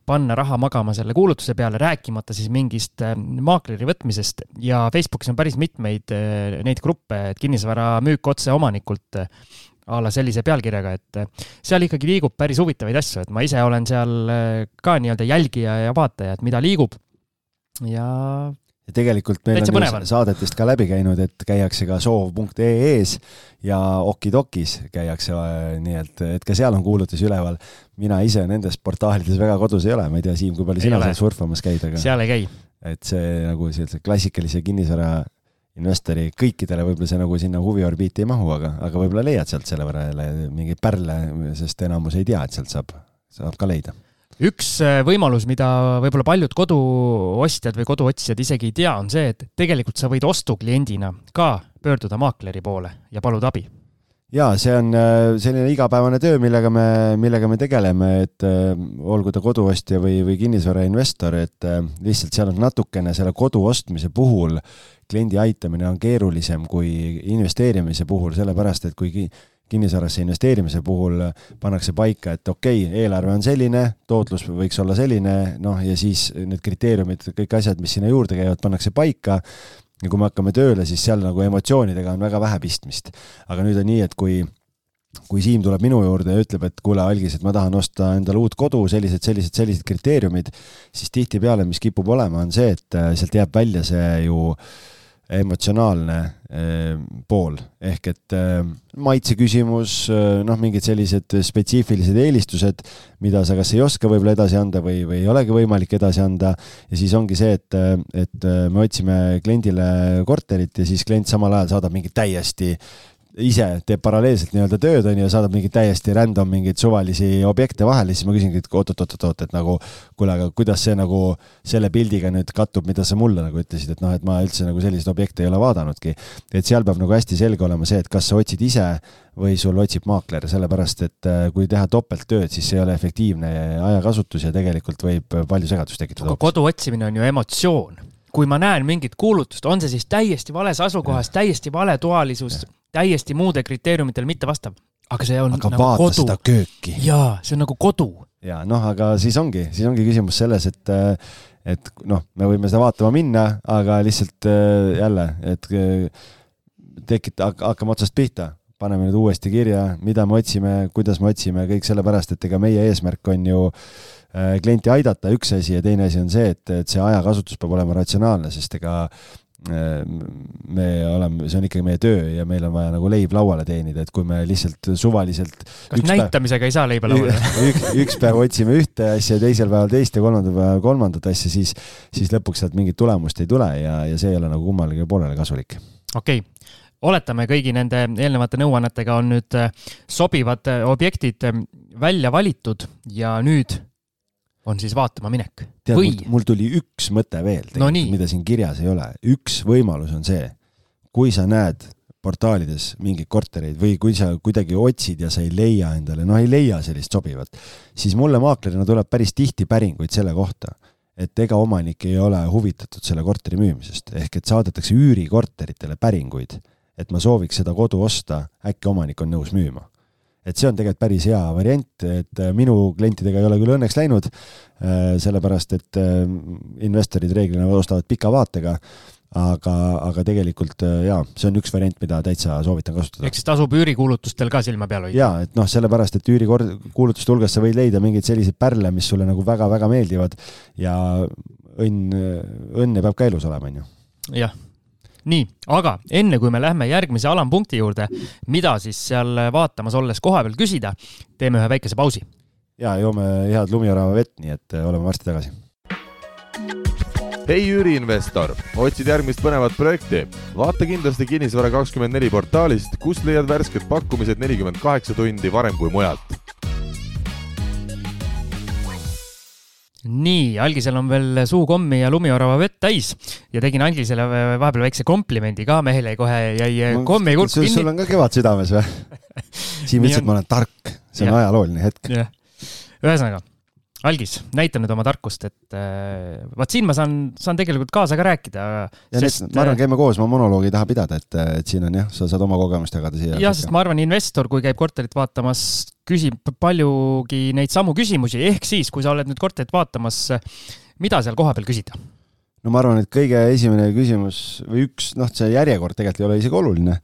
panna raha magama selle kuulutuse peale, rääkimata siis mingist maakleri võtmisest. Ja Facebookis on päris mitmeid neid gruppe, et kinnisvara müük otse omanikult a la sellise pealkirjaga, et äh, seal ikkagi liigub päris huvitavaid asju, et ma ise olen seal äh, ka nii-öelda jälgija ja vaataja, et mida liigub ja ja tegelikult meil on ju saadetest ka läbi käinud, et käiakse ka soov.ee-s ja Okidokis käiakse, äh, nii et, et ka seal on kuulutusi üleval. mina ise nendes portaalides väga kodus ei ole, ma ei tea, Siim, kui palju sina seal surfamas käid, aga seal ei käi. et see nagu sellise klassikalise kinnisvara investori, kõikidele võib-olla see nagu sinna huviorbiiti ei mahu, aga, aga võib-olla leiad sealt selle võrra jälle mingeid pärle, sest enamus ei tea, et sealt saab, saab ka leida. üks äh, võimalus, mida võib-olla paljud koduostjad või koduotsijad isegi ei tea, on see, et tegelikult sa võid ostukliendina ka pöörduda maakleri poole ja paluda abi jaa, see on äh, selline igapäevane töö, millega me, millega me tegeleme, et äh, olgu ta koduostja või, või kinnisvarainvestor, et lihtsalt seal on natukene selle kodu ostmise puhul kliendi aitamine on keerulisem kui investeerimise puhul, sellepärast et kui kinnisvarasse investeerimise puhul pannakse paika, et okei okay,, eelarve on selline, tootlus võiks olla selline, noh, ja siis need kriteeriumid, kõik asjad, mis sinna juurde käivad, pannakse paika ja kui me hakkame tööle, siis seal nagu emotsioonidega on väga vähe pistmist. aga nüüd on nii, et kui kui Siim tuleb minu juurde ja ütleb, et kuule, Algis, et ma tahan osta endale uut kodu, sellised, sellised, sellised kriteeriumid, siis tihtipeale, mis kipub olema, on see, et äh, sealt jääb välja see ju emotsionaalne eh, pool ehk et eh, maitse küsimus, noh, mingid sellised spetsiifilised eelistused, mida sa kas ei oska võib-olla edasi anda või, või ei olegi võimalik edasi anda. ja siis ongi see, et, et me otsime kliendile korterit ja siis klient samal ajal saadab mingi täiesti äh, ise teeb paralleelselt nii-öelda tööd, on ju, saadab mingeid täiesti random mingeid suvalisi objekte vahele, siis ma küsingi, et oot-oot-oot-oot, et nagu kuule, aga kuidas see nagu selle pildiga nüüd kattub, mida sa mulle nagu ütlesid, et noh, et ma üldse nagu selliseid objekte ei ole vaadanudki. et seal peab nagu hästi selge olema see, et kas sa otsid ise või sul otsib maakler, sellepärast et äh, kui teha topelttööd, siis see ei ole efektiivne ajakasutus ja tegelikult võib palju segadust tekitada. kodu otsimine on ju emotsioon kui ma näen mingit kuulutust, on see siis täiesti vales asukohas, täiesti vale toalisus, täiesti muude kriteeriumitele mitte vastav, aga see on aga nagu vaata kodu. seda kööki. jaa, see on nagu kodu. ja noh, aga siis ongi, siis ongi küsimus selles, et et noh, me võime seda vaatama minna, aga lihtsalt jälle, et tekita, hakkame otsast pihta, paneme nüüd uuesti kirja, mida me otsime, kuidas me otsime, kõik sellepärast, et ega meie eesmärk on ju klienti aidata, üks asi ja teine asi on see, et, et see ajakasutus peab olema ratsionaalne, sest ega me oleme, see on ikkagi meie töö ja meil on vaja nagu leib lauale teenida, et kui me lihtsalt suvaliselt. kas näitamisega päev, ei saa leiba lauale üks, üks päev otsime ühte asja, teisel päeval teist ja kolmandal päeval kolmandat asja, siis, siis lõpuks sealt mingit tulemust ei tule ja, ja see ei ole nagu kummalegi poolele kasulik. okei okay., oletame, kõigi nende eelnevate nõuannetega on nüüd äh, sobivad äh, objektid äh, välja valitud ja nüüd on siis vaatama minek. tead Või..., mul tuli üks mõte veel no, mida siin kirjas ei ole. üks võimalus on see, kui sa näed portaalides mingeid kortereid või kui sa kuidagi otsid ja sa ei leia endale, noh, ei leia sellist sobivat, siis mulle maaklerina tuleb päris tihti päringuid selle kohta, et ega omanik ei ole huvitatud selle korteri müümisest, ehk et saadetakse üürikorteritele päringuid, et ma sooviks seda kodu osta, äkki omanik on nõus müüma et see on tegelikult päris hea variant, et äh, minu klientidega ei ole küll õnneks läinud, äh, sellepärast et äh, investorid reeglina ostavad pika vaatega, aga, aga tegelikult jaa, see on üks variant, mida täitsa soovitan kasutada. ehk siis tasub üürikuulutustel ka silma peal hoida? jaa, et noh, sellepärast, et üürikuulutuste hulgas sa võid leida mingeid selliseid pärle, mis sulle nagu väga-väga meeldivad ja õnn, õnn peab ka elus olema, on ju. jah nii, aga enne kui me lähme järgmise alampunkti juurde, mida siis seal vaatamas olles kohapeal küsida, teeme ühe väikese pausi. ja joome head lumiorava vett, nii et äh, oleme varsti tagasi. hei üüriinvestor, otsid järgmist põnevat projekti? vaata kindlasti Kinnisvara kakskümmend neli portaalist, kust leiad värsked pakkumised nelikümmend kaheksa tundi varem kui mujalt nii, Algisel on veel suukommi ja lumiorava vett täis ja tegin Algisele vahepeal väikse komplimendi ka, mehel jäi kohe, jäi kommi kurk kinni. sul on ka kevad südames või? Siim ütles, et ma olen tark, see on ja. ajalooline hetk. ühesõnaga algis, näita nüüd oma tarkust, et äh, vaat siin ma saan, saan tegelikult kaasa ka rääkida. ja sest, ma arvan, käime koos, ma monoloogi ei taha pidada, et, et siin on jah, sa saad oma kogemust jagada siia. jah, sest ma arvan, investor, kui käib korterit vaatamas, küsib paljugi neid samu küsimusi, ehk siis, kui sa oled nüüd korterit vaatamas, mida seal kohapeal küsida? no ma arvan, et kõige esimene küsimus või üks, noh, see järjekord tegelikult ei ole isegi oluline,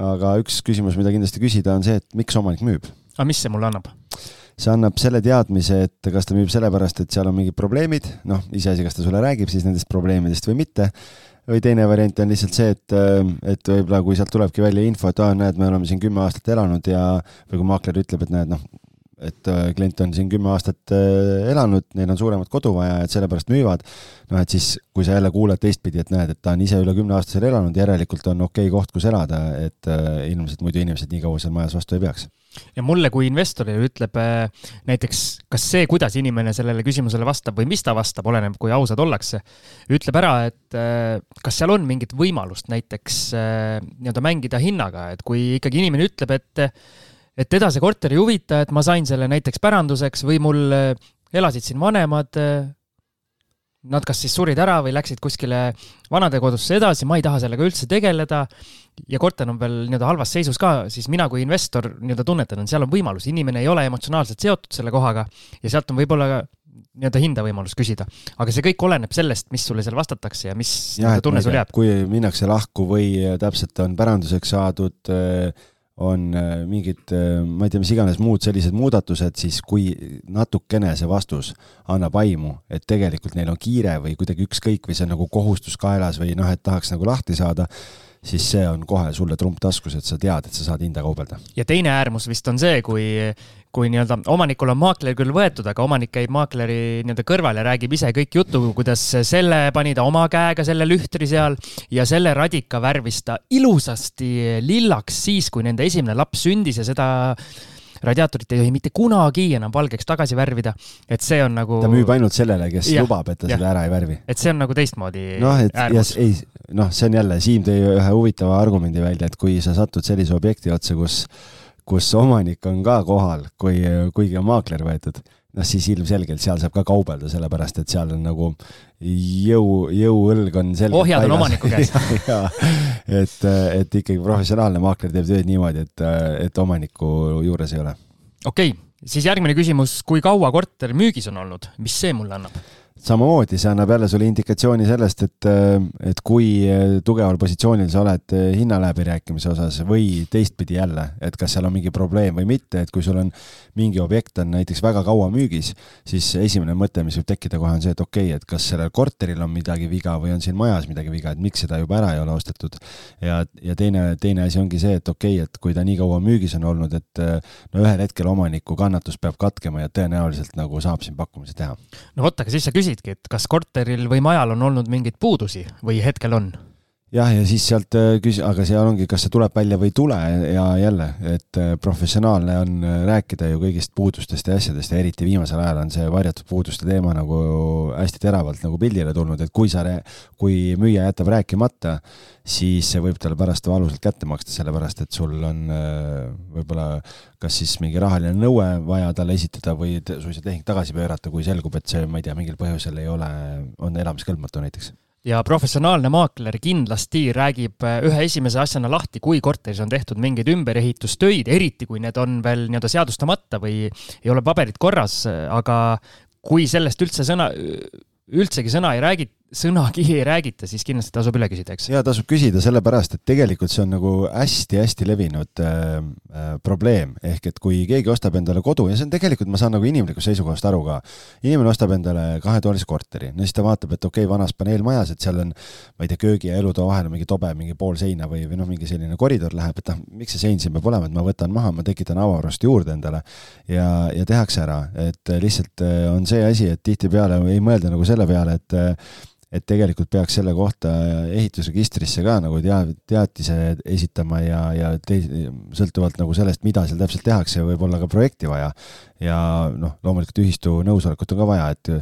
aga üks küsimus, mida kindlasti küsida, on see, et miks omanik müüb. Aga mis see mulle annab? see annab selle teadmise, et kas ta müüb sellepärast, et seal on mingid probleemid, noh, iseasi, kas ta sulle räägib siis nendest probleemidest või mitte, või teine variant on lihtsalt see, et, et võib-olla kui sealt tulebki välja info, et aa, näed, me oleme siin kümme aastat elanud ja või kui maakler ütleb, et näed, noh, et äh, klient on siin kümme aastat äh, elanud, neil on suuremat kodu vaja, et sellepärast müüvad, noh et siis, kui sa jälle kuuled teistpidi, et näed, et ta on ise üle kümne aasta seal elanud, järelikult on okei okay koht, kus elada, et äh, ilmselt muidu inimesed nii kaua seal majas vastu ei peaks. Ja mulle kui investorile ütleb näiteks, kas see, kuidas inimene sellele küsimusele vastab või mis ta vastab, oleneb, kui ausad ollakse, ütleb ära, et kas seal on mingit võimalust näiteks nii-öelda mängida hinnaga, et kui ikkagi inimene ütleb, et et teda see korter ei huvita, et ma sain selle näiteks päranduseks või mul äh, elasid siin vanemad. Äh, nad kas siis surid ära või läksid kuskile vanadekodusse edasi, ma ei taha sellega üldse tegeleda ja korter on veel nii-öelda halvas seisus ka, siis mina kui investor nii-öelda tunnetan, et seal on võimalus, inimene ei ole emotsionaalselt seotud selle kohaga ja sealt on võib-olla nii-öelda hinda võimalus küsida. aga see kõik oleneb sellest, mis sulle seal vastatakse ja mis ja, tunne sul jääb. kui minnakse lahku või täpselt on päranduseks saadud äh, on äh, mingid, äh, ma ei tea, mis iganes muud sellised muudatused, siis kui natukene see vastus annab aimu, et tegelikult neil on kiire või kuidagi ükskõik või see on nagu kohustus kaelas või noh, et tahaks nagu lahti saada, siis see on kohe sulle trump taskus, et sa tead, et sa saad hinda kaubelda. ja teine äärmus vist on see, kui, kui nii-öelda omanikul on maakler küll võetud, aga omanik käib maakleri nii-öelda kõrval ja räägib ise kõik jutu, kuidas selle pani ta oma käega, selle lühtri seal ja selle radika värvis ta ilusasti lillaks siis, kui nende esimene laps sündis ja seda radiaatorit ei tohi mitte kunagi enam valgeks tagasi värvida, et see on nagu. ta müüb ainult sellele, kes ja, lubab, et ta ja. selle ära ei värvi. et see on nagu teistmoodi. noh, et ja ei, noh, see on jälle, Siim tõi ühe huvitava argumendi välja, et kui sa satud sellise objekti otsa, kus, kus omanik on ka kohal, kui, kuigi on maakler võetud noh, siis ilmselgelt seal saab ka kaubelda, sellepärast et seal on nagu jõu, jõuõlg on selgelt ohjad on omaniku käes et, et ikkagi professionaalne maakler teeb tööd niimoodi, et, et omaniku juures ei ole. okei okay., siis järgmine küsimus, kui kaua korter müügis on olnud, mis see mulle annab? Samamoodi, see annab jälle sulle indikatsiooni sellest, et, et kui tugeval positsioonil sa oled hinnaläbirääkimise osas või teistpidi jälle, et kas seal on mingi probleem või mitte, et kui sul on mingi objekt on näiteks väga kaua müügis, siis esimene mõte, mis võib tekkida kohe, on see, et okei okay,, et kas sellel korteril on midagi viga või on siin majas midagi viga, et miks seda juba ära ei ole ostetud. ja, ja teine, teine asi ongi see, et okei okay,, et kui ta nii kaua müügis on olnud, et no ühel hetkel omaniku kannatus peab katkema ja tõenäoliselt nagu saab siin pakkumise teha. no vot, aga siis sa küsidki, et kas korteril või majal on olnud mingeid puudusi või hetkel on? Jah, ja siis sealt äh, küs-, aga seal ongi, kas see tuleb välja või ei tule ja jälle, et äh, professionaalne on äh, rääkida ju kõigist puudustest ja asjadest ja eriti viimasel ajal on see varjatud puuduste teema nagu hästi teravalt nagu pildile tulnud, et kui sa, kui müüja jätab rääkimata, siis see võib talle pärast valusalt kätte maksta, sellepärast et sul on võib-olla kas siis mingi rahaline nõue vaja talle esitada või suisa tehing tagasi pöörata, kui selgub, et see, ma ei tea, mingil põhjusel ei ole, on elamiskõlbmatu näiteks ja professionaalne maakler kindlasti räägib äh, ühe esimese asjana lahti, kui korteris on tehtud mingeid ümberehitustöid, eriti kui need on veel nii-öelda seadustamata või ei ole paberid korras, aga kui sellest üldse sõna, üldsegi sõna ei räägi, sõnagi ei räägita, siis kindlasti tasub üle küsida, eks? jaa, tasub küsida, sellepärast et tegelikult see on nagu hästi-hästi levinud äh, äh, probleem, ehk et kui keegi ostab endale kodu ja see on tegelikult, ma saan nagu inimlikust seisukohast aru ka, inimene ostab endale kahetoalise korteri, no siis ta vaatab, et okei okay,, vanas paneelmajas, et seal on, ma ei tea, köögi ja elutoa vahel on mingi tobe, mingi pool seina või, või noh, mingi selline koridor läheb, et noh, miks see sein siin peab olema, et ma võtan maha, ma tekitan avarust juurde endale. Ja, ja tehakse ära, et lihtsalt äh, on see asi, et tihtipeale ei mõelda nagu selle peale, et et tegelikult peaks selle kohta ehitusregistrisse ka nagu tea-, teatise esitama ja, ja te, sõltuvalt nagu sellest, mida seal täpselt tehakse, võib olla ka projekti vaja. ja noh, loomulikult ühistu nõusolekut on ka vaja, et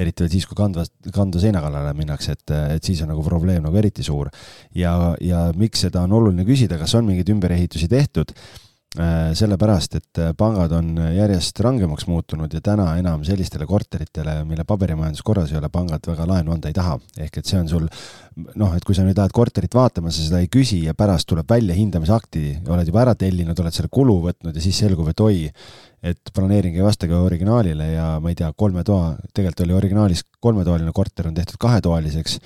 eriti veel siis, kui kandva, kandva seina kallale minnakse, et, et siis on nagu probleem nagu eriti suur. ja, ja miks seda on oluline küsida, kas on mingeid ümberehitusi tehtud sellepärast, et äh, pangad on järjest rangemaks muutunud ja täna enam sellistele korteritele, mille paberimajandus korras ei ole, pangad väga laenu anda ei taha. ehk et see on sul noh, et kui sa nüüd lähed korterit vaatama, sa seda ei küsi ja pärast tuleb välja hindamisakti, oled juba ära tellinud, oled selle kulu võtnud ja siis selgub, et oi, et planeering ei vastagi originaalile ja ma ei tea, kolme toa, tegelikult oli originaalis kolmetoaline korter on tehtud kahetoaliseks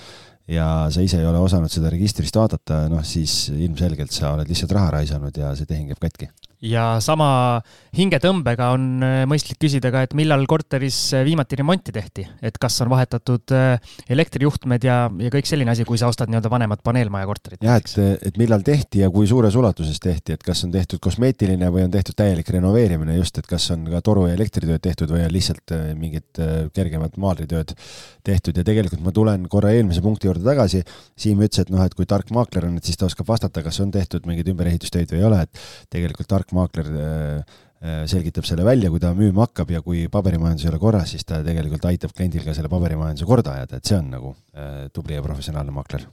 ja sa ise ei ole osanud seda registrist vaadata, noh siis ilmselgelt sa oled lihtsalt raha raisanud ja see tehing jääb katki ja sama hingetõmbega on äh, mõistlik küsida ka, et millal korteris äh, viimati remonti tehti, et kas on vahetatud äh, elektrijuhtmed ja, ja kõik selline asi, kui sa ostad nii-öelda vanemat paneelmaja korterit. jah, et, et millal tehti ja kui suures ulatuses tehti, et kas on tehtud kosmeetiline või on tehtud täielik renoveerimine just, et kas on ka toru ja elektritööd tehtud või on lihtsalt mingid kergemad maalritööd tehtud ja tegelikult ma tulen korra eelmise punkti juurde tagasi. Siim ütles, et noh, et kui tark maakler on, et siis ta oskab vastata, kas on tehtud mingeid ümberehitustöid või ei ole, et tegelikult tark maakler äh, äh, selgitab selle välja, kui ta müüma hakkab ja kui paberimajandus ei ole korras, siis ta tegelikult aitab kliendil ka selle paberimajanduse korda ajada, et see on nagu äh, tubli ja professionaalne maakler.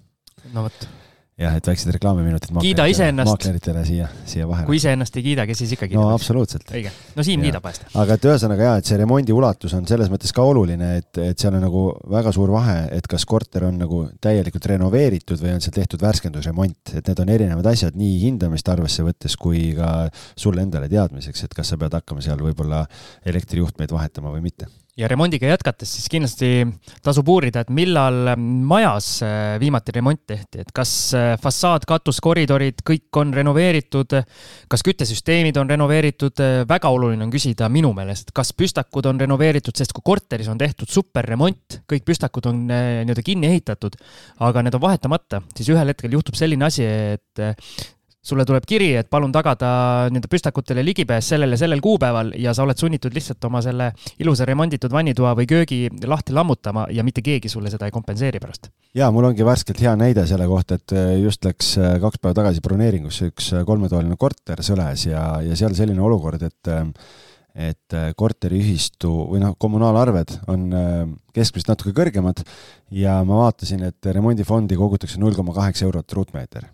no vot jah, et väiksed reklaamiminutid. kiida iseennast. maakleritele siia, siia vahele. kui iseennast ei kiida, kes siis ikka kiidab? no absoluutselt. õige, no Siim kiidab vahest. aga et ühesõnaga jaa, et see remondi ulatus on selles mõttes ka oluline, et, et seal on nagu väga suur vahe, et kas korter on nagu täielikult renoveeritud või on seal tehtud värskendusremont, et need on erinevad asjad nii hindamist arvesse võttes kui ka sulle endale teadmiseks, et kas sa pead hakkama seal võib-olla elektrijuhtmeid vahetama või mitte ja remondiga jätkates, siis kindlasti tasub uurida, et millal majas viimati remont tehti, et kas fassaad, katus, koridorid, kõik on renoveeritud, kas küttesüsteemid on renoveeritud, väga oluline on küsida minu meelest, kas püstakud on renoveeritud, sest kui korteris on tehtud superremont, kõik püstakud on äh, nii-öelda kinni ehitatud, aga need on vahetamata, siis ühel hetkel juhtub selline asi, et sulle tuleb kiri, et palun tagada nende püstakutele ligipääs sellel ja sellel kuupäeval ja sa oled sunnitud lihtsalt oma selle ilusa remonditud vannitoa või köögi lahti lammutama ja mitte keegi sulle seda ei kompenseeri pärast. ja mul ongi värskelt hea näide selle kohta, et äh, just läks äh, kaks päeva tagasi broneeringusse üks äh, kolmetoaline korter Sõles ja, ja seal selline olukord, et et korteriühistu või noh, kommunaalarved on keskmisest natuke kõrgemad ja ma vaatasin, et remondifondi kogutakse null koma kaheksa eurot ruutmeeter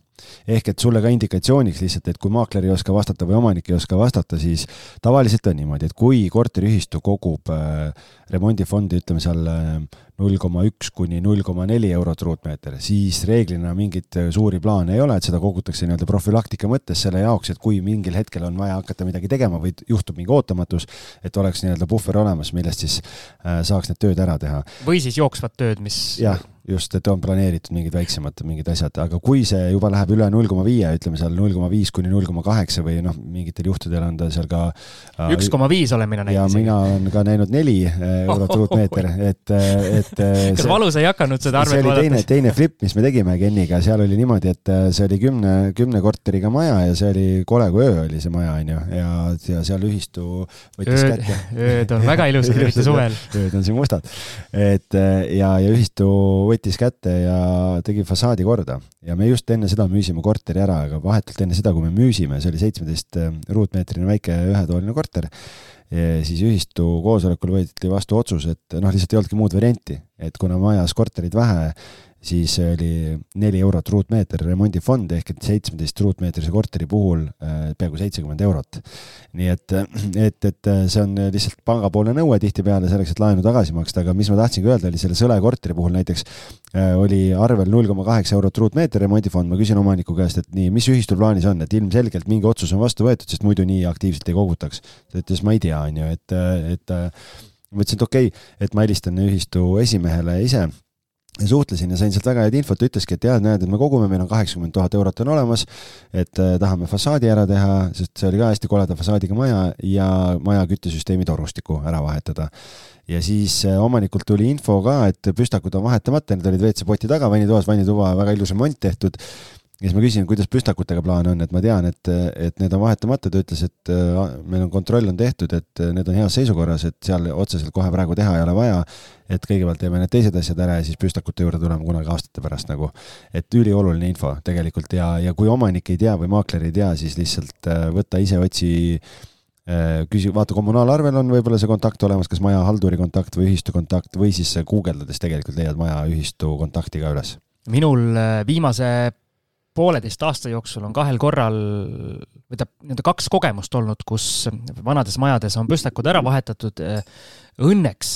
ehk et sulle ka indikatsiooniks lihtsalt, et kui maakler ei oska vastata või omanik ei oska vastata, siis tavaliselt on niimoodi, et kui korteriühistu kogub äh, remondifondi, ütleme seal äh, null koma üks kuni null koma neli eurot ruutmeeter, siis reeglina mingeid äh, suuri plaane ei ole, et seda kogutakse nii-öelda profülaktika mõttes selle jaoks, et kui mingil hetkel on vaja hakata midagi tegema või juhtub mingi ootamatus, et oleks nii-öelda puhver olemas, millest siis saaks need tööd ära teha. või siis jooksvad tööd, mis jah, just, et on planeeritud mingid väiksemad mingid asjad, aga kui see juba läheb üle null koma viie, ütleme seal null koma viis kuni null koma kaheksa või noh, mingitel juhtudel on ta seal ka äh, üks koma viis olen mina näinud. ja mina olen ka näinud neli eurot ruutmeeter, et, et et äh, kas see, valus ei hakanud seda arvet vaadates? teine, teine flip, mis me tegime Kenniga, seal oli niimoodi, et äh, see oli kümne, kümne korteriga maja ja see oli kole kui öö oli see maja, onju, ja, ja seal ühistu võttis ööd, kätte. ööd on väga ilusad, eriti suvel. ööd on siin mustad. et äh, ja, ja ühistu võttis kätte ja tegi fassaadi korda. Ja me just enne seda müüsime korteri ära, aga vahetult enne seda, kui me müüsime, see oli seitsmeteist ruutmeetrine väike ühetoaline korter siis ühistu koosolekul võeti vastu otsus, et noh, lihtsalt ei olnudki muud varianti, et kuna majas korterid vähe, siis oli neli eurot ruutmeeter remondifond ehk et seitsmeteist ruutmeetrise korteri puhul äh, peaaegu seitsekümmend eurot. nii et, et, et see on lihtsalt pangapoolne nõue tihtipeale selleks, et laenu tagasi maksta, aga mis ma tahtsingi öelda, oli selle Sõle korteri puhul näiteks äh, oli arvel null koma kaheksa eurot ruutmeeter remondifond, ma küsin omaniku käest, et nii, mis ühistul plaanis on, et ilmselgelt mingi otsus on vastu võetud, sest muidu nii aktiivselt ei kogutaks. ta ütles, ma ei tea, on ju, et, et ma ütlesin, et okei okay,, et ma helistan ühistu esimehele ise ja suhtlesin ja sain sealt väga head infot, ütleski, et jah, näed, et me kogume, meil on kaheksakümmend tuhat eurot on olemas, et äh, tahame fassaadi ära teha, sest see oli ka hästi koleda fassaadiga maja ja maja küttesüsteemi torustiku ära vahetada. ja siis äh, omanikult tuli info ka, et püstakud on vahetamata, need olid WC-poti taga vannitoas, vannituba väga ilus remont tehtud ja siis ma küsin, kuidas püstakutega plaan on, et ma tean, et, et need on vahetamata, ta ütles, et äh, meil on kontroll on tehtud, et äh, need on heas seisukorras, et seal otseselt kohe praegu teha ei ole vaja. et kõigepealt teeme need teised asjad ära ja siis püstakute juurde tuleme kunagi aastate pärast nagu. et ülioluline info tegelikult ja, ja kui omanik ei tea või maakler ei tea, siis lihtsalt äh, võta ise, otsi küsi, vaata kommunaalarvel on võib-olla see kontakt olemas, kas maja halduri kontakt või ühistu kontakt või siis guugeldades tegelikult leiad maja ühistu kontakti ka üles. minul viimase pooleteist aasta jooksul on kahel korral, või tähendab, nii-öelda kaks kogemust olnud, kus vanades majades on püstakud ära vahetatud. Õnneks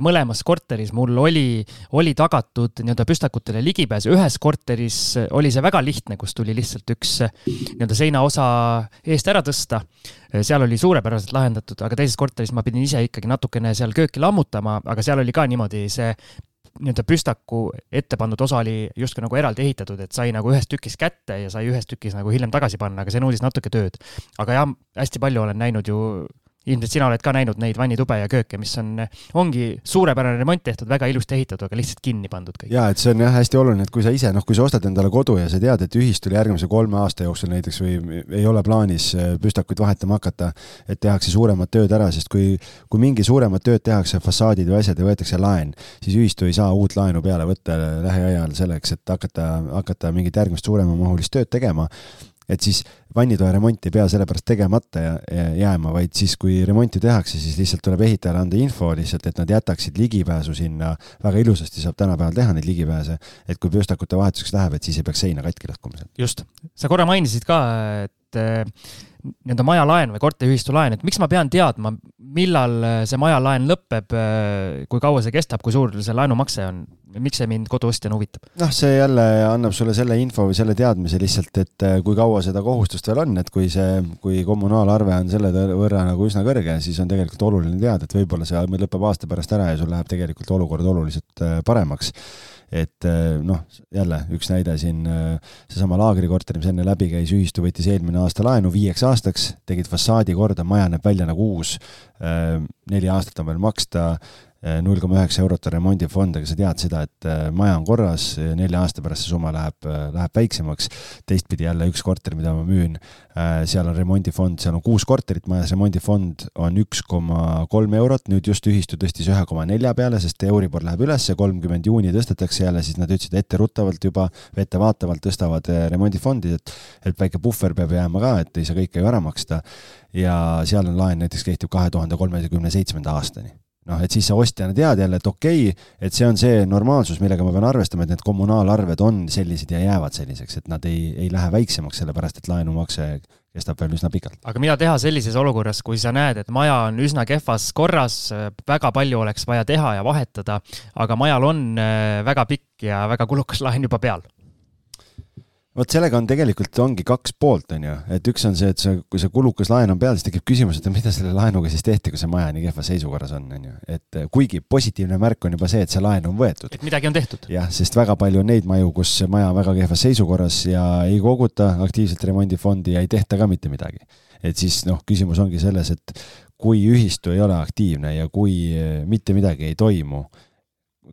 mõlemas korteris mul oli, oli tagatud nii-öelda püstakutele ligipääs, ühes korteris oli see väga lihtne, kus tuli lihtsalt üks nii-öelda seinaosa eest ära tõsta. seal oli suurepäraselt lahendatud, aga teises korteris ma pidin ise ikkagi natukene seal kööki lammutama, aga seal oli ka niimoodi see nii-öelda püstaku ette pandud osa oli justkui nagu eraldi ehitatud, et sai nagu ühes tükis kätte ja sai ühes tükis nagu hiljem tagasi panna, aga see nõudis natuke tööd. aga jah, hästi palju olen näinud ju ilmselt sina oled ka näinud neid vannitube ja kööke, mis on, ongi suurepärane remont tehtud, väga ilusti ehitatud, aga lihtsalt kinni pandud kõik. ja et see on jah hästi oluline, et kui sa ise, noh, kui sa ostad endale kodu ja sa tead, et ühistul järgmise kolme aasta jooksul näiteks või ei ole plaanis äh, püstakuid vahetama hakata, et tehakse suuremad tööd ära, sest kui, kui mingi suuremad tööd tehakse, fassaadid või asjad ja võetakse laen, siis ühistu ei saa uut laenu peale võtta lähiajal selleks, et hakata, hakata mingit järgmist suuremamahulist tööd tegema et siis vannitoa remont ei pea sellepärast tegemata jääma, vaid siis, kui remonti tehakse, siis lihtsalt tuleb ehitajale anda info lihtsalt, et nad jätaksid ligipääsu sinna, väga ilusasti saab tänapäeval teha neid ligipääse, et kui püstakute vahetuseks läheb, et siis ei peaks seina katki lõhkuma sealt. just, sa korra mainisid ka, et eh, nii-öelda majalaen või korteriühistu laen, et miks ma pean teadma, millal see majalaen lõpeb, eh, kui kaua see kestab, kui suur see laenumakse on? Miks see mind koduostjana huvitab? noh, see jälle annab sulle selle info või selle teadmise lihtsalt, et äh, kui kaua seda kohustust veel on, et kui see, kui kommunaalarve on selle võrra nagu üsna kõrge, siis on tegelikult oluline teada, et võib-olla see lõpeb aasta pärast ära ja sul läheb tegelikult olukord oluliselt äh, paremaks et äh, noh, jälle üks näide siin, seesama laagrikorter, mis enne läbi käis, ühistu võttis eelmine aasta laenu viieks aastaks, tegid fassaadi korda, maja näeb välja nagu uus, neli aastat on veel maksta, null koma üheksa eurot on remondifond, aga sa tead seda, et äh, maja on korras, nelja aasta pärast see summa läheb, äh, läheb väiksemaks. teistpidi jälle üks korter, mida ma müün, äh, seal on remondifond, seal on kuus korterit majas, remondifond on üks koma kolm eurot, nüüd just ühistu tõstis ühe koma nelja peale, sest Euribor läheb üles, kolmkümmend juuni tõstetakse jälle, siis nad ütlesid etteruttavalt juba, ettevaatavalt tõstavad remondifondi, et, et väike puhver peab jääma ka, et ei saa kõike ju ära maksta. ja seal on laen näiteks kehtib kahe tuhande kolmekümne seitsmenda aastani noh, et siis sa ostjana tead jälle, et okei okay,, et see on see normaalsus, millega ma pean arvestama, et need kommunaalarved on sellised ja jäävad selliseks, et nad ei, ei lähe väiksemaks, sellepärast et laenumakse kestab veel üsna pikalt. aga mida teha sellises olukorras, kui sa näed, et maja on üsna kehvas korras, väga palju oleks vaja teha ja vahetada, aga majal on äh, väga pikk ja väga kulukas laen juba peal? Vot sellega on tegelikult, ongi kaks poolt, on ju, et üks on see, et see, kui see kulukas laen on peal, siis tekib küsimus, et mida selle laenuga siis tehti, kui see maja nii kehvas seisukorras on, on ju. et eh, kuigi positiivne märk on juba see, et see laen on võetud. et midagi on tehtud. jah, sest väga palju on neid maju, kus maja on väga kehvas seisukorras ja ei koguta aktiivselt remondifondi ja ei tehta ka mitte midagi. et siis noh, küsimus ongi selles, et kui ühistu ei ole aktiivne ja kui eh, mitte midagi ei toimu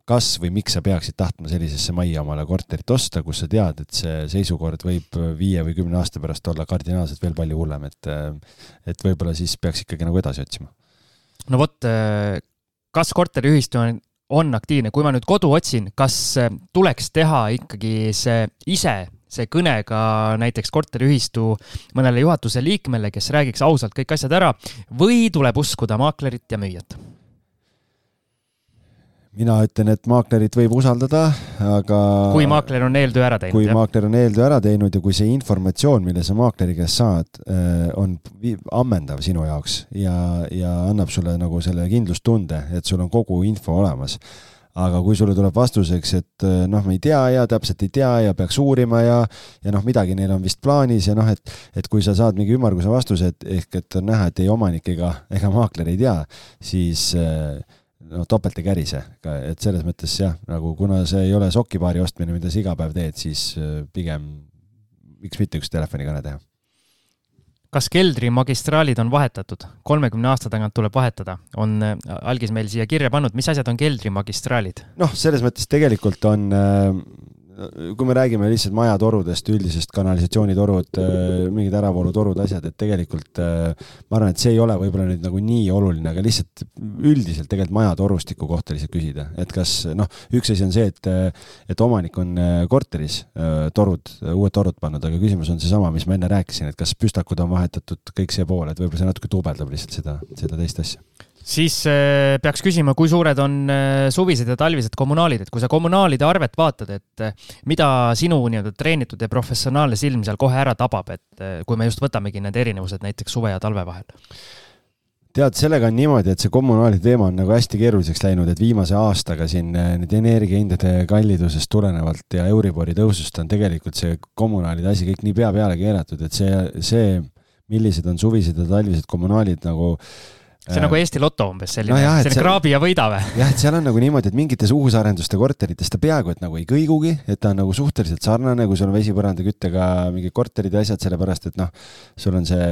kas või miks sa peaksid tahtma sellisesse majja omale korterit osta, kus sa tead, et see seisukord võib viie või kümne aasta pärast olla kardinaalselt veel palju hullem, et et võib-olla siis peaks ikkagi nagu edasi otsima. no vot, kas korteriühistu on, on aktiivne, kui ma nüüd kodu otsin, kas tuleks teha ikkagi see ise see kõne ka näiteks korteriühistu mõnele juhatuse liikmele, kes räägiks ausalt kõik asjad ära või tuleb uskuda maaklerit ja müüjat? Mina ütlen, et maaklerit võib usaldada, aga kui maakler on eeltöö ära teinud. kui jah? maakler on eeltöö ära teinud ja kui see informatsioon, mille sa maakleri käest saad, äh, on ammendav sinu jaoks ja, ja annab sulle nagu selle kindlustunde, et sul on kogu info olemas aga kui sulle tuleb vastuseks, et äh, noh, me ei tea ja täpselt ei tea ja peaks uurima ja ja noh, midagi neil on vist plaanis ja noh, et et kui sa saad mingi ümmarguse vastuse, et ehk et on näha, et ei omanik ega, ega maakler ei tea, siis äh, noh, topelt ei kärise, et selles mõttes jah, nagu kuna see ei ole sokipaari ostmine, mida sa iga päev teed, siis äh, pigem miks mitte üks telefonikõne teha. kas keldri magistraalid on vahetatud? kolmekümne aasta tagant tuleb vahetada, on äh, algis meil siia kirja pannud, mis asjad on keldri magistraalid? noh, selles mõttes tegelikult on äh, kui me räägime lihtsalt majatorudest, üldisest kanalisatsioonitorud, äh, mingid äravoolutorud, asjad, et tegelikult äh, ma arvan, et see ei ole võib-olla nüüd nagu nii oluline, aga lihtsalt üldiselt tegelikult majatorustiku kohta lihtsalt küsida, et kas noh, üks asi on see, et, et omanik on äh, korteris torud, uued torud pannud, aga küsimus on seesama, mis ma enne rääkisin, et kas püstakud on vahetatud, kõik see pool, et võib-olla see natuke duubeldab lihtsalt seda, seda teist asja. Siis äh, peaks küsima, kui suured on äh, suvised ja talvised kommunaalid, et kui sa kommunaalide arvet vaatad, et äh, mida sinu nii-öelda treenitud ja professionaalne silm seal kohe ära tabab, et kui me just võtamegi need erinevused näiteks suve ja talve vahel? tead, sellega on niimoodi, et see kommunaalide teema on nagu hästi keeruliseks läinud, et viimase aastaga siin nüüd energiahindade kallidusest tulenevalt ja Euribori tõusust on tegelikult see kommunaalide asi kõik nii pea peale keeratud, et see, see, millised on suvised ja talvised kommunaalid nagu äh, see on nagu Eesti Loto umbes selline no, selline seal, kraabi ja võida või? jah, et seal on nagu niimoodi, et mingites uusarenduste korterites ta peaaegu et nagu ei kõigugi, et ta on nagu suhteliselt sarnane, kui sul on vesipõrandaküttega mingid korterid ja asjad, sellepärast et noh, sul on see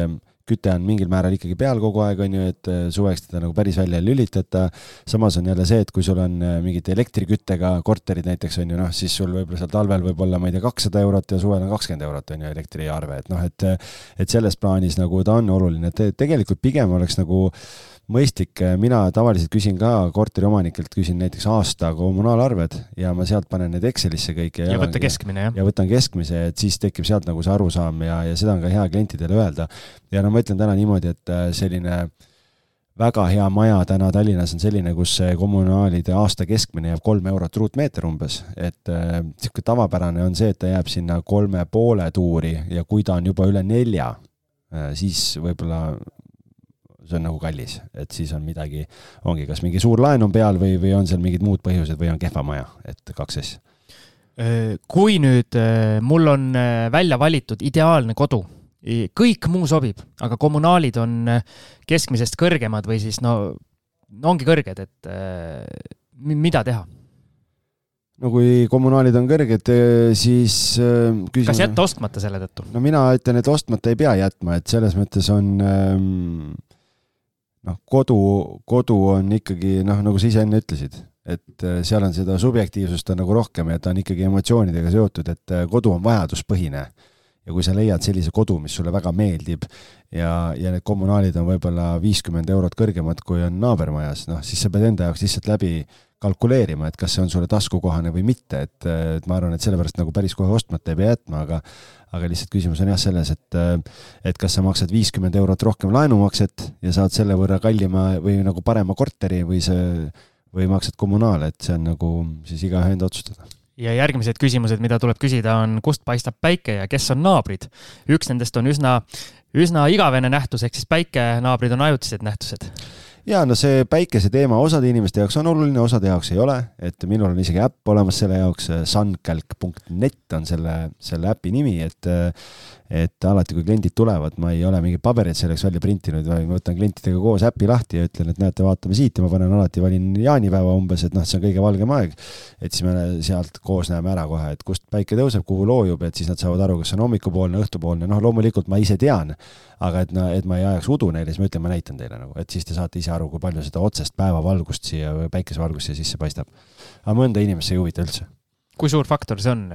küte on mingil määral ikkagi peal kogu aeg, on ju, et äh, suveks teda nagu päris välja ei lülitata. samas on jälle see, et kui sul on äh, mingid elektriküttega korterid näiteks on ju noh, siis sul võib-olla seal talvel võib olla, ma ei tea, kakssada eurot ja suvel on kakskümmend eurot on ju elektriarve, et noh, et et selles plaanis nagu ta on oluline, et tegelikult pigem oleks nagu mõistlik, mina tavaliselt küsin ka korteriomanikelt, küsin näiteks aasta kommunaalarved ja ma sealt panen need Excelisse kõik. ja, ja võtta keskmine, jah? ja võtan keskmise, et siis tekib sealt nagu see arusaam ja, ja seda on ka hea klientidele öelda. ja no ma ütlen täna niimoodi, et äh, selline väga hea maja täna Tallinnas on selline, kus kommunaalide aasta keskmine jääb kolm eurot ruutmeeter umbes, et niisugune äh, tavapärane on see, et ta jääb sinna kolme poole tuuri ja kui ta on juba üle nelja äh,, siis võib-olla see on nagu kallis, et siis on midagi, ongi kas mingi suur laen on peal või, või on seal mingid muud põhjused või on kehva maja, et kaks asja. Äh, kui nüüd äh, mul on äh, välja valitud ideaalne kodu, kõik muu sobib, aga kommunaalid on keskmisest kõrgemad või siis no, no ongi kõrged, et mida teha? no kui kommunaalid on kõrged, siis küsin... kas jätta ostmata selle tõttu? no mina ütlen, et ostmata ei pea jätma, et selles mõttes on ähm, noh, kodu, kodu on ikkagi noh, nagu sa ise enne ütlesid, et äh, seal on seda subjektiivsust on nagu rohkem ja ta on ikkagi emotsioonidega seotud, et äh, kodu on vajaduspõhine. ja kui sa leiad sellise kodu, mis sulle väga meeldib ja, ja need kommunaalid on võib-olla viiskümmend eurot kõrgemad, kui on naabermajas, noh, siis sa pead enda jaoks lihtsalt läbi kalkuleerima, et kas see on sulle taskukohane või mitte, et, et ma arvan, et sellepärast nagu päris kohe ostmata ei pea jätma, aga aga lihtsalt küsimus on jah selles, et et kas sa maksad viiskümmend eurot rohkem laenumakset ja saad selle võrra kallima või nagu parema korteri või see, või maksad kommunaale, et see on nagu siis igaühe enda otsustada ja järgmised küsimused, mida tuleb küsida, on kust paistab päike ja kes on naabrid. üks nendest on üsna, üsna igavene nähtus, ehk siis päikenaabrid on ajutised nähtused ja no see päikese teema osade inimeste jaoks on oluline, osade jaoks ei ole, et minul on isegi äpp olemas selle jaoks, suncalc.net on selle, selle äpi nimi, et et alati, kui kliendid tulevad, ma ei ole mingeid pabereid selleks välja printinud, vaid ma võtan klientidega koos äpi lahti ja ütlen, et näete, vaatame siit ja ma panen alati, valin jaanipäeva umbes, et noh, see on kõige valgem aeg. et siis me sealt koos näeme ära kohe, et kust päike tõuseb, kuhu loojub, et siis nad saavad aru, kas see on hommikupoolne, õhtupoolne, noh, loomulikult ma ise tean, aga et no, et ma ei ajaks udu neile, siis ma ütlen, ma näitan teile nagu, et siis te saate ise aru, kui palju seda otsest päevavalgust siia päikesevalgust siia sisse paistab. aga mõnda inimest see ei huvita üldse. kui suur faktor see on?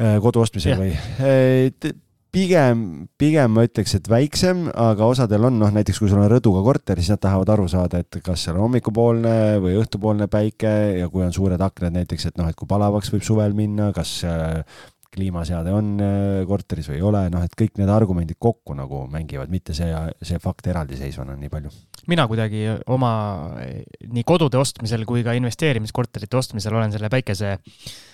Äh, kodu ostmisel või? Äh, pigem, pigem ma ütleks, et väiksem, aga osadel on noh, näiteks kui sul on rõduga korter, siis nad tahavad aru saada, et kas seal on hommikupoolne või õhtupoolne päike ja kui on suured aknad näiteks, et noh, et kui palavaks võib suvel minna, kas äh, kliimaseade on äh, korteris või ei ole, noh, et kõik need argumendid kokku nagu mängivad, mitte see, see fakt eraldiseisvana nii palju. mina kuidagi oma nii kodude ostmisel kui ka investeerimiskorterite ostmisel olen selle päikese, päikese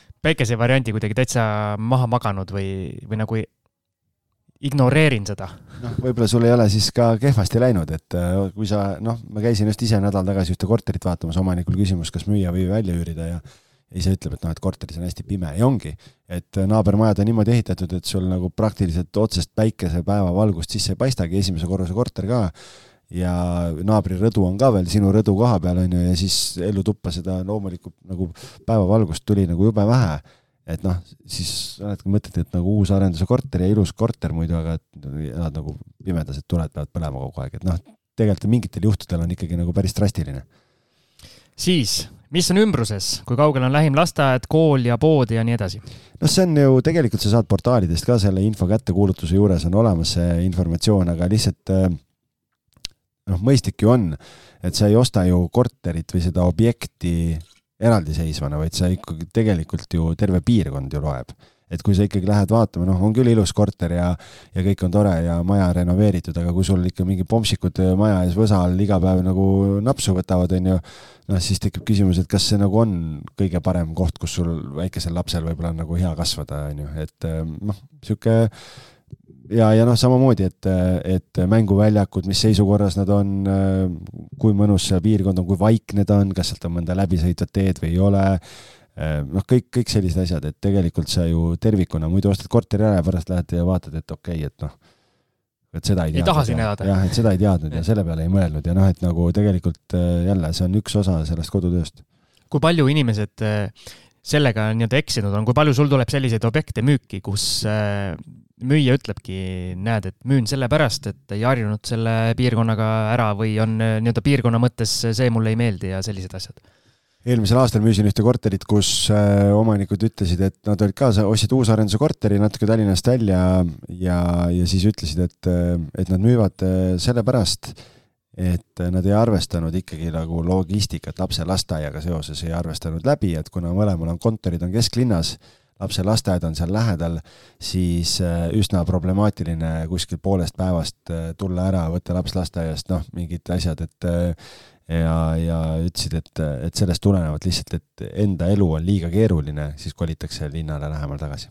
variandi kuidagi täitsa maha maganud või, või nagu ignoreerin seda. noh, võib-olla sul ei ole siis ka kehvasti läinud, et äh, kui sa, noh, ma käisin just ise nädal tagasi ühte korterit vaatamas, omanikul küsimus, kas müüa või välja üürida ja ise ütleb, et noh, et korteris on hästi pime ja ongi, et naabermajad on niimoodi ehitatud, et sul nagu praktiliselt otsest päikesepäeva valgust sisse ei paistagi, esimese korruse korter ka, ja naabri rõdu on ka veel sinu rõdu koha peal, on ju, ja siis ellutuppa seda loomulikult nagu päevavalgust tuli nagu jube vähe. et noh, siis oledki mõtled, et nagu uus arenduse korter ja ilus korter muidu, aga elad nagu pimedas, et tuled peavad põlema kogu aeg, et noh, tegelikult mingitel juhtudel on ikkagi nagu päris drastiline. siis mis on ümbruses, kui kaugel on lähim lasteaed, kool ja pood ja nii edasi? noh, see on ju tegelikult sa saad portaalidest ka selle info kätte, kuulutuse juures on olemas see informatsioon, aga lihtsalt äh, noh, mõistlik ju on, et sa ei osta ju korterit või seda objekti eraldiseisvana, vaid sa ikkagi tegelikult ju terve piirkond ju loeb. Et kui sa ikkagi lähed vaatama, noh, on küll ilus korter ja, ja kõik on tore ja maja renoveeritud, aga kui sul ikka mingi pomsikud maja ees võsa all iga päev nagu napsu võtavad, on ju, noh, siis tekib küsimus, et kas see nagu on kõige parem koht, kus sul väikesel lapsel võib-olla on nagu hea kasvada, on ju, et noh, niisugune ja, ja noh, samamoodi, et, et mänguväljakud, mis seisukorras nad on, kui mõnus see piirkond on, kui vaikne ta on, kas sealt on mõnda läbisõitvat teed või ei ole noh, kõik, kõik sellised asjad, et tegelikult sa ju tervikuna muidu ostad korteri ära ja pärast lähed ja vaatad, et okei okay,, et noh, et seda ei teadnud. ei taha siin elada. jah, et seda ei teadnud ja selle peale ei mõelnud ja noh, et nagu tegelikult äh, jälle, see on üks osa sellest kodutööst. kui palju inimesed äh, sellega nii-öelda eksinud on, kui palju sul tuleb selliseid objekte müüki, kus äh, müüja ütlebki, näed, et müün sellepärast, et ei harjunud selle piirkonnaga ära või on nii-öelda piirkonna mõttes see mulle ei meeldi ja sellised asjad. Eelmisel aastal müüsin ühte korterit, kus äh, omanikud ütlesid, et nad olid ka, ostsid uusarenduse korteri natuke Tallinnast välja ja, ja siis ütlesid, et, äh, et nad müüvad äh, sellepärast, et nad ei arvestanud ikkagi nagu logistikat lapse lasteaiaga seoses ei arvestanud läbi, et kuna mõlemal on kontorid on kesklinnas, lapse lasteaed on seal lähedal, siis äh, üsna problemaatiline kuskil poolest päevast äh, tulla ära, võtta laps lasteaiast, noh, mingid asjad, et äh, ja, ja ütlesid, et, et sellest tulenevalt lihtsalt, et enda elu on liiga keeruline, siis kolitakse linnale lähemal tagasi.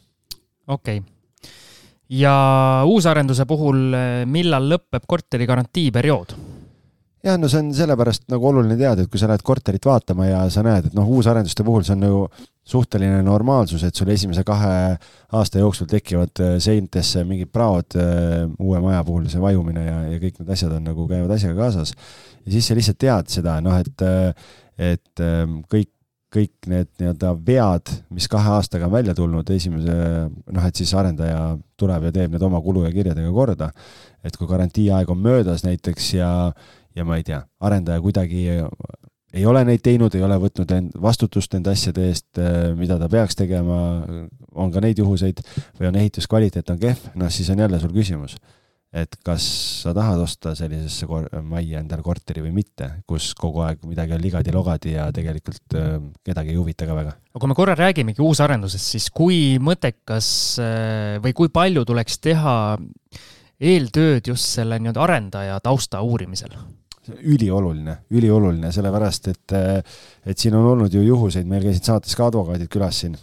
okei okay ja uusarenduse puhul, millal lõpeb korteri garantiiperiood? jah, no see on sellepärast nagu oluline teada, et kui sa lähed korterit vaatama ja sa näed, et noh, uusarenduste puhul see on ju suhteline normaalsus, et sul esimese kahe aasta jooksul tekivad äh, seintesse mingid praod äh, uue maja puhul, see vajumine ja, ja kõik need asjad on nagu, käivad asjaga kaasas. ja siis sa lihtsalt tead seda, noh, et, äh, et ähm, kõik, kõik need nii-öelda vead, mis kahe aastaga on välja tulnud, esimese, noh, et siis arendaja tuleb ja teeb need oma kulu ja kirjadega korda. et kui garantiiaeg on möödas näiteks ja ja ma ei tea, arendaja kuidagi ei ole neid teinud, ei ole võtnud end, vastutust nende asjade eest, äh, mida ta peaks tegema, on ka neid juhuseid, või on ehituskvaliteet on kehv, noh siis on jälle sul küsimus, et kas sa tahad osta sellisesse majja endale korteri või mitte, kus kogu aeg midagi on ligadi-logadi ja tegelikult äh, kedagi ei huvita ka väga. aga kui me korra räägimegi uusarendusest, siis kui mõttekas äh, või kui palju tuleks teha eeltööd just selle nii-öelda arendaja tausta uurimisel? Ülioluline, ülioluline, sellepärast et, et siin on olnud ju juhuseid, meil käisid saates ka advokaadid külas siin,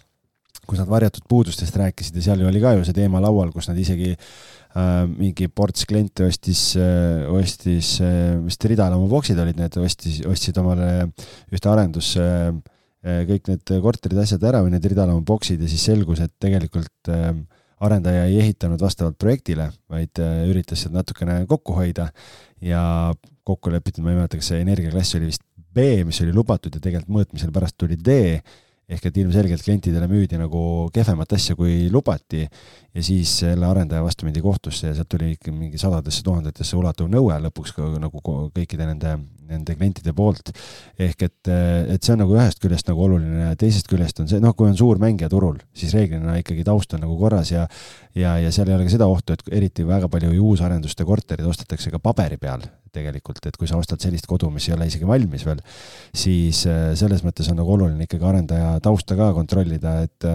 kus nad varjatud puudustest rääkisid ja seal oli ka ju see teema laual, kus nad isegi äh, mingi ports kliente ostis äh,, ostis äh,, vist Ridalamaa boksid olid need, ostis, ostsid omale ühte arendusse äh, kõik need korterid, asjad ära või need Ridalamaa boksid ja siis selgus, et tegelikult äh, arendaja ei ehitanud vastavalt projektile, vaid äh, üritas sealt natukene kokku hoida ja kokku lepitud, ma ei mäleta, kas see energiaklass oli vist B, mis oli lubatud ja tegelikult mõõtmisel pärast tuli D, ehk et ilmselgelt klientidele müüdi nagu kehvemat asja, kui lubati. Ja siis jälle arendaja vastu mindi kohtusse ja sealt tuli ikka mingi sadadesse tuhandetesse ulatuv nõue lõpuks ka nagu kõikide nende nende klientide poolt. ehk et, et see on nagu ühest küljest nagu oluline ja teisest küljest on see, noh, kui on suur mängija turul, siis reeglina ikkagi taust on nagu korras ja ja, ja seal ei ole ka seda ohtu, et eriti väga palju ju uusarenduste korterid ostetakse ka paberi peal tegelikult, et kui sa ostad sellist kodu, mis ei ole isegi valmis veel, siis selles mõttes on nagu oluline ikkagi arendaja tausta ka kontrollida, et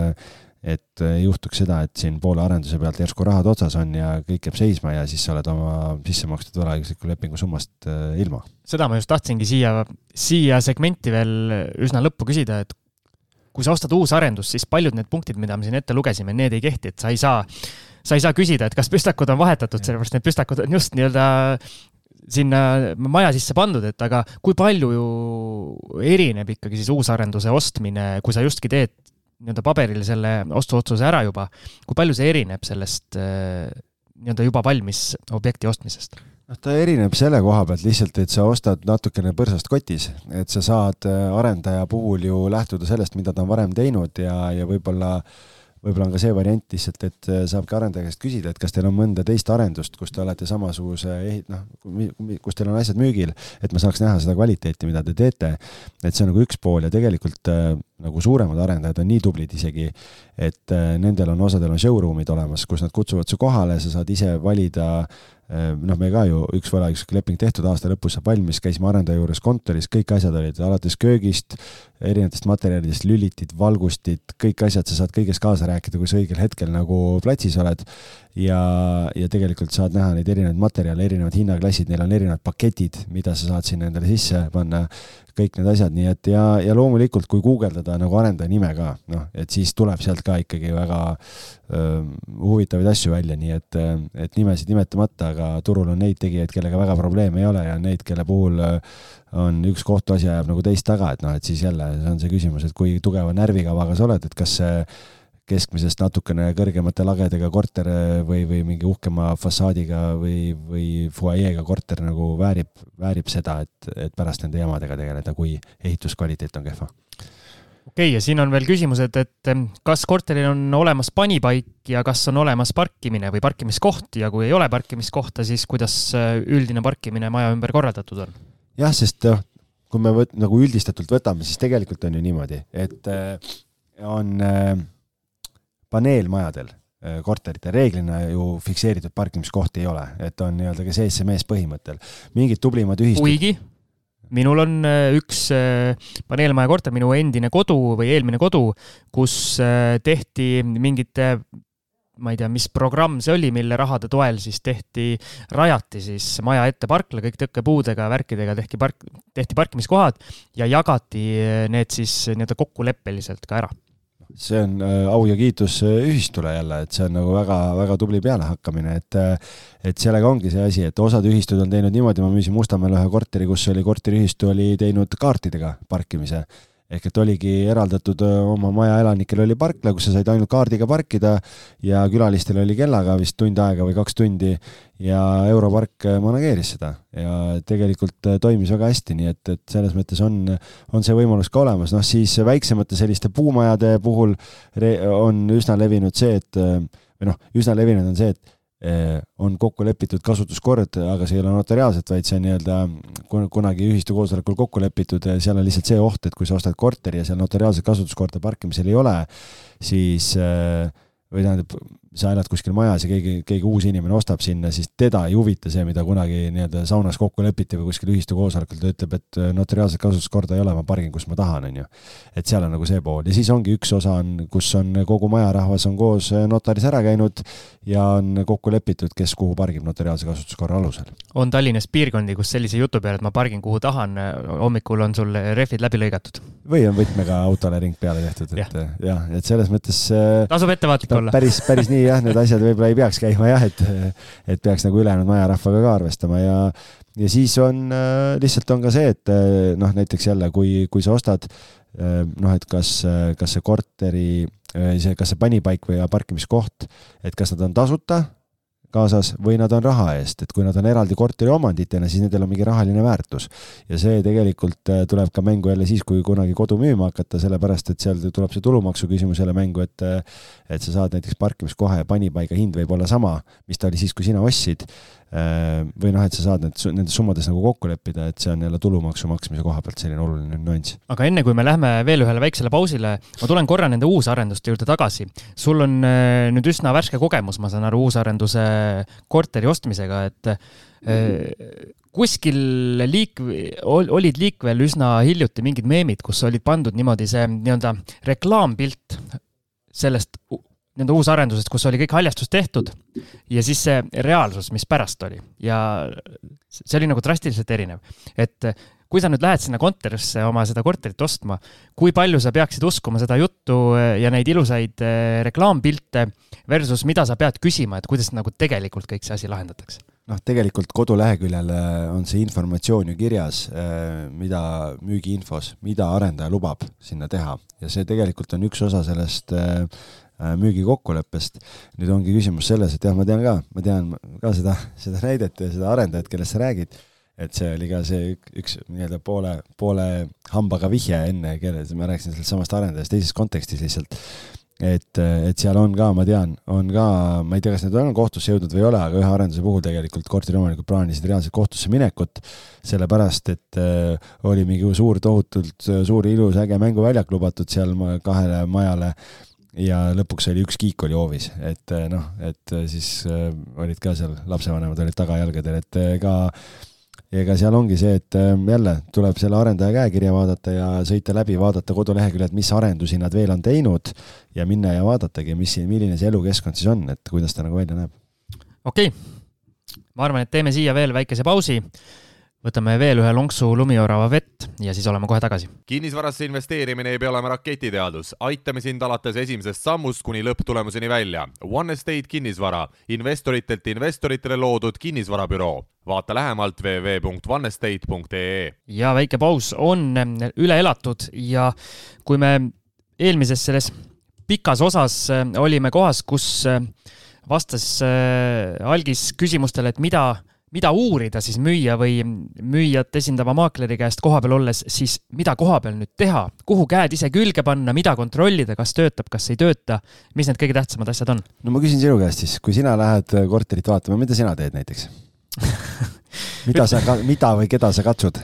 et ei juhtuks seda, et siin poole arenduse pealt järsku rahad otsas on ja kõik jääb seisma ja siis sa oled oma sisse makstud võlaõigusliku lepingu summast äh, ilma. seda ma just tahtsingi siia, siia segmenti veel üsna lõppu küsida, et kui sa ostad uusarendust, siis paljud need punktid, mida me siin ette lugesime, need ei kehti, et sa ei saa, sa ei saa küsida, et kas püstakud on vahetatud, sellepärast need püstakud on just nii-öelda sinna maja sisse pandud, et aga kui palju ju erineb ikkagi siis uusarenduse ostmine, kui sa justki teed nii-öelda paberil selle ostuotsuse ära juba, kui palju see erineb sellest äh, nii-öelda juba valmis objekti ostmisest? noh, ta erineb selle koha pealt lihtsalt, et sa ostad natukene põrsast kotis, et sa saad äh, arendaja puhul ju lähtuda sellest, mida ta on varem teinud ja, ja võib-olla võib-olla on ka see variant lihtsalt, et äh, saabki arendaja käest küsida, et kas teil on mõnda teist arendust, kus te olete samasuguse ehit-, noh, kus teil on asjad müügil, et ma saaks näha seda kvaliteeti, mida te teete. et see on nagu üks pool ja tegelikult nagu suuremad arendajad on nii tublid isegi, et äh, nendel on, osadel on showroom'id olemas, kus nad kutsuvad su kohale, sa saad ise valida äh, noh, me ka ju üks võlaõiguslik leping tehtud, aasta lõpus saab valmis, käisime arendaja juures kontoris, kõik asjad olid alates köögist, erinevatest materjalidest, lülitid, valgustid, kõik asjad, sa saad kõiges kaasa rääkida, kui sa õigel hetkel nagu platsis oled. Ja, ja tegelikult saad näha neid erinevaid materjale, erinevad hinnaklassid, neil on erinevad paketid, mida sa saad sinna endale sisse panna kõik need asjad, nii et ja, ja loomulikult, kui guugeldada nagu arendaja nime ka, noh, et siis tuleb sealt ka ikkagi väga öö, huvitavaid asju välja, nii et, et nimesid nimetamata, aga turul on neid tegijaid, kellega väga probleeme ei ole ja neid, kelle puhul on üks kohtuasi ajab nagu teist taga, et noh, et siis jälle see on see küsimus, et kui tugeva närvikavaga sa oled, et kas see keskmisest natukene kõrgemate lagedega korter või, või mingi uhkema fassaadiga või, või fuajeega korter nagu väärib, väärib seda, et, et pärast nende jamadega tegeleda, kui ehituskvaliteet on kehva. okei okay,, ja siin on veel küsimused, et kas korteril on olemas panipaik ja kas on olemas parkimine või parkimiskoht ja kui ei ole parkimiskohta, siis kuidas üldine parkimine maja ümber korraldatud on? jah, sest kui me võt-, nagu üldistatult võtame, siis tegelikult on ju niimoodi, et on äh, paneelmajadel äh, korteritel reeglina ju fikseeritud parkimiskohti ei ole, et on nii-öelda ka sees see mees põhimõttel. mingid tublimad ühistud. kuigi minul on äh, üks paneelmaja korter, minu endine kodu või eelmine kodu, kus tehti mingite ma ei tea, mis programm see oli, mille rahade toel siis tehti, rajati siis maja ette parkla, kõik tõkkepuudega, värkidega tehti park, tehti parkimiskohad ja jagati need siis nii-öelda kokkuleppeliselt ka ära see on äh, au ja kiitus äh, ühistule jälle, et see on nagu väga-väga tubli pealehakkamine, et äh, et sellega ongi see asi, et osad ühistud on teinud niimoodi, ma müüsin Mustamäel ühe korteri, kus oli korteriühistu oli teinud kaartidega parkimise ehk et oligi eraldatud oma maja elanikele oli parkla, kus sa said ainult kaardiga parkida ja külalistel oli kellaga vist tund aega või kaks tundi ja Europark manageeris seda. Ja tegelikult toimis väga hästi, nii et, et selles mõttes on, on see võimalus ka olemas, noh siis väiksemate selliste puumajade puhul on üsna levinud see, et või noh, üsna levinud on see, et on kokku lepitud kasutuskord, aga see ei ole notariaalselt, vaid see on nii-öelda kunagi ühistu koosolekul kokku lepitud, seal on lihtsalt see oht, et kui sa ostad korteri ja seal notariaalset kasutuskorda parkimisel ei ole, siis äh, või tähendab, sa elad kuskil majas ja keegi, keegi uus inimene ostab sinna, siis teda ei huvita see, mida kunagi nii-öelda saunas kokku lepiti või kuskil ühistu koosolekul, ta ütleb, et äh, notariaalset kasutuskorda ei ole, ma pargin, kus ma tahan, on ju. et seal on nagu see pool ja siis ongi üks osa on, kus on kogu majarahvas on koos äh, notaris ära käinud ja on kokku lepitud, kes kuhu pargib notariaalse kasutuskorra alusel. on Tallinnas piirkondi, kus sellise jutu peale, et ma pargin kuhu tahan, hommikul on sul rehvid läbi lõigatud? või on võtmega autole ring peale tehtud, et jah ja,, et selles mõttes tasub ettevaatlik olla. päris, päris nii jah, need asjad võib-olla ei peaks käima jah, et, et peaks nagu ülejäänud majarahvaga ka arvestama ja, ja siis on äh, lihtsalt on ka see, et äh, noh, näiteks jälle, kui, kui sa ostad äh, noh, et kas, kas see korteri, see, kas see panipaik või parkimiskoht, et kas nad on tasuta kaasas või nad on raha eest, et kui nad on eraldi korteriomanditena, siis nendel on mingi rahaline väärtus. ja see tegelikult äh, tuleb ka mängu jälle siis, kui kunagi kodu müüma hakata, sellepärast et seal tuleb see tulumaksu küsimus jälle mängu, et äh, et sa saad näiteks parkimiskoha ja panipaiga hind võib olla sama, mis ta oli siis, kui sina ostsid või noh, et sa saad need, nendes summades nagu kokku leppida, et see on jälle tulumaksu maksmise koha pealt selline oluline nüanss. aga enne, kui me lähme veel ühele väiksele pausile, ma tulen korra nende uusarenduste juurde tagasi. sul on äh, nüüd üsna värske kogemus, ma saan aru, uusarenduse korteri ostmisega, et äh, kuskil liik-, olid liikvel üsna hiljuti mingid meemid, kus olid pandud niimoodi see nii-öelda reklaampilt sellest nende uusarendusest, kus oli kõik haljastus tehtud ja siis see reaalsus, mis pärast oli ja see oli nagu drastiliselt erinev. et kui sa nüüd lähed sinna kontorisse oma seda korterit ostma, kui palju sa peaksid uskuma seda juttu ja neid ilusaid eh, reklaampilte versus mida sa pead küsima, et kuidas nagu tegelikult kõik see asi lahendatakse? noh, tegelikult koduleheküljel eh, on see informatsioon ju kirjas, eh, mida müügiinfos, mida arendaja lubab sinna teha ja see tegelikult on üks osa sellest müügikokkuleppest. nüüd ongi küsimus selles, et jah, ma tean ka, ma tean ka seda, seda näidet ja seda arendajat, kellest sa räägid, et see oli ka see üks nii-öelda poole, poole hambaga vihje enne, kelle, ma rääkisin sellest samast arendajast teises kontekstis lihtsalt. et, et seal on ka, ma tean, on ka, ma ei tea, kas need on kohtusse jõudnud või ei ole, aga ühe arenduse puhul tegelikult korteriomanikud plaanisid reaalselt kohtusse minekut, sellepärast et äh, oli mingi suur, tohutult suur, ilus, äge mänguväljak lubatud seal kahele majale ja lõpuks oli üks kiik oli hoovis, et eh, noh, et eh, siis äh, olid ka seal lapsevanemad olid tagajalgadel, et ega ega seal ongi see, et jälle tuleb selle arendaja käekirja vaadata ja sõita läbi, vaadata koduleheküljed, mis arendusi nad veel on teinud ja minna ja vaadatagi, mis, milline see elukeskkond siis on, et kuidas ta nagu välja näeb. okei okay., ma arvan, et teeme siia veel väikese pausi võtame veel ühe lonksu lumiorava vett ja siis oleme kohe tagasi. kinnisvarasse investeerimine ei pea olema raketiteadus, aitame sind alates esimesest sammust kuni lõpptulemuseni välja. One Estate kinnisvara, investoritelt investoritele loodud kinnisvarabüroo. vaata lähemalt www.onestate.ee. ja väike paus on üle elatud ja kui me eelmises selles pikas osas olime kohas, kus vastas äh, algis küsimustele, et mida mida uurida siis müüja või müüjat esindava maakleri käest kohapeal olles, siis mida kohapeal nüüd teha, kuhu käed ise külge panna, mida kontrollida, kas töötab, kas ei tööta, mis need kõige tähtsamad asjad on? no ma küsin sinu käest siis, kui sina lähed korterit vaatama, mida sina teed näiteks mida sa, mida või keda sa katsud?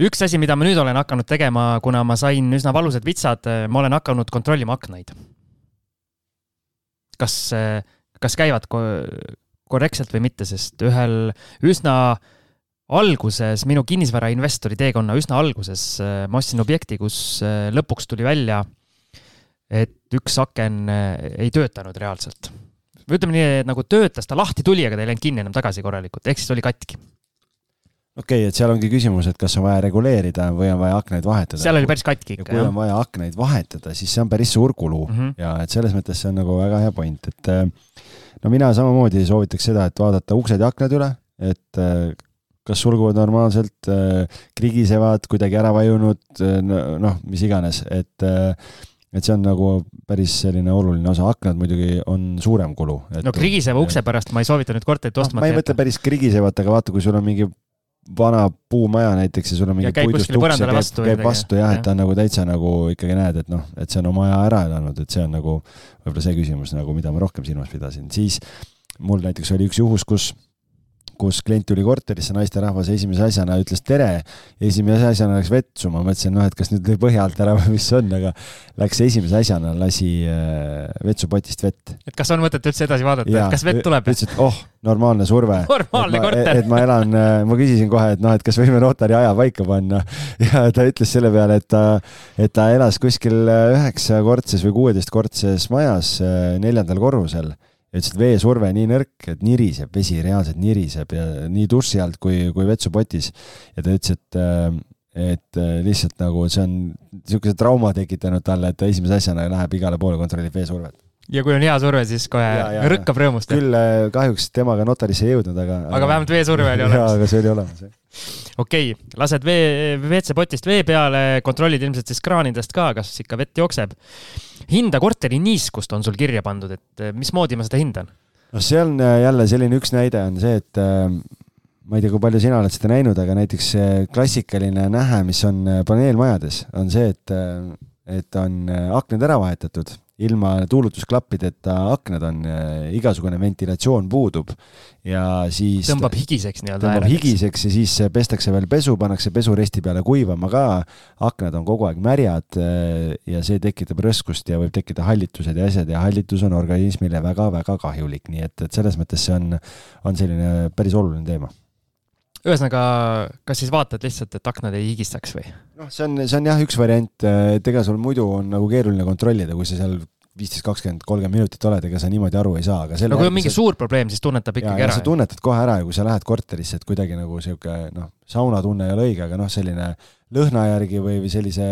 üks asi, mida ma nüüd olen hakanud tegema, kuna ma sain üsna valusad vitsad, ma olen hakanud kontrollima aknaid kas, kas käivad korrektselt või mitte, sest ühel üsna alguses, minu kinnisvarainvestori teekonna üsna alguses ma ostsin objekti, kus lõpuks tuli välja, et üks aken ei töötanud reaalselt. või ütleme nii, et nagu töötas, ta lahti tuli, aga ta ei läinud kinni enam tagasi korralikult, ehk siis oli katki okei okay,, et seal ongi küsimus, et kas on vaja reguleerida või on vaja aknaid vahetada. seal oli päris katki ikka, jah. kui on vaja aknaid vahetada, siis see on päris suur kulu mm -hmm. ja et selles mõttes see on nagu väga hea point, et äh, no mina samamoodi soovitaks seda, et vaadata uksed ja aknad üle, et äh, kas sulguvad normaalselt, äh, krigisevad, kuidagi ära vajunud, noh, mis iganes, et et see on nagu päris selline oluline osa, aknad muidugi on suurem kulu. no krigiseva ukse pärast ma ei soovita nüüd korterit ostma no,. ma ei mõtle päris krigisevat, aga vaata, kui sul on mingi vana puumaja näiteks ja sul on mingi puidust uks ja käib, käib vastu jah, et ta on nagu täitsa nagu ikkagi näed, et noh, et see on oma aja ära elanud, et see on nagu võib-olla see küsimus nagu, mida ma rohkem silmas pidasin, siis mul näiteks oli üks juhus, kus kus klient tuli korterisse, naisterahvas esimese asjana ütles tere esimese asjana läks vetsu, ma mõtlesin, noh, et kas nüüd lõi põhja alt ära või mis see on, aga läks esimese asjana, lasi äh, vetsupotist vett. et kas on mõtet üldse edasi vaadata, et kas vett tuleb? ütles, et oh, normaalne surve. normaalne korter. et ma elan, äh, ma küsisin kohe, et noh, et kas võime notari aja paika panna ja ta ütles selle peale, et ta, et ta elas kuskil äh, üheksakordses või kuueteistkordses majas neljandal korrusel ja ütles, et veesurve nii nõrk, et niriseb, vesi reaalselt niriseb ja nii duši alt kui, kui vetsupotis. ja ta ütles, et, äh, et äh, lihtsalt nagu see on niisuguse trauma tekitanud talle, et ta esimese asjana läheb igale poole, kontrollib veesurvet ja kui on hea surve, siis kohe rõkkab rõõmust. küll äh, kahjuks temaga notarisse ei jõudnud, aga. aga vähemalt veesurve oli olemas. jaa, aga see oli olemas, jah. okei okay,, lased vee, WC-potist vee peale, kontrollid ilmselt siis kraanidest ka, kas ikka vett jookseb hinda korteri niiskust on sul kirja pandud, et eh, mismoodi ma seda hindan? no see on eh, jälle selline üks näide on see, et ma ei tea, kui palju sina oled seda näinud, aga näiteks klassikaline nähe, mis on paneelmajades, on see, et, et on aknad ära vahetatud ilma tuulutusklappideta aknad on, äh, igasugune ventilatsioon puudub ja siis tõmbab higiseks nii-öelda. tõmbab higiseks ja siis pestakse veel pesu, pannakse pesuresti peale kuivama ka, aknad on kogu aeg märjad äh, ja see tekitab rõskust ja võib tekkida hallitused ja asjad ja hallitus on organismile väga-väga kahjulik, nii et, et selles mõttes see on, on selline päris oluline teema ühesõnaga, kas siis vaatad lihtsalt, et aknad ei higistaks või? noh, see on, see on jah, üks variant, et ega sul muidu on nagu keeruline kontrollida, kui sa seal viisteist, kakskümmend, kolmkümmend minutit oled, ega sa niimoodi aru ei saa, aga selle no kui on mingi sa... suur probleem, siis tunnetab ikkagi ja, ära. sa tunnetad kohe ära ja kui sa lähed korterisse, et kuidagi nagu sihuke noh, saunatunne ei ole õige, aga noh, selline lõhna järgi või, või sellise,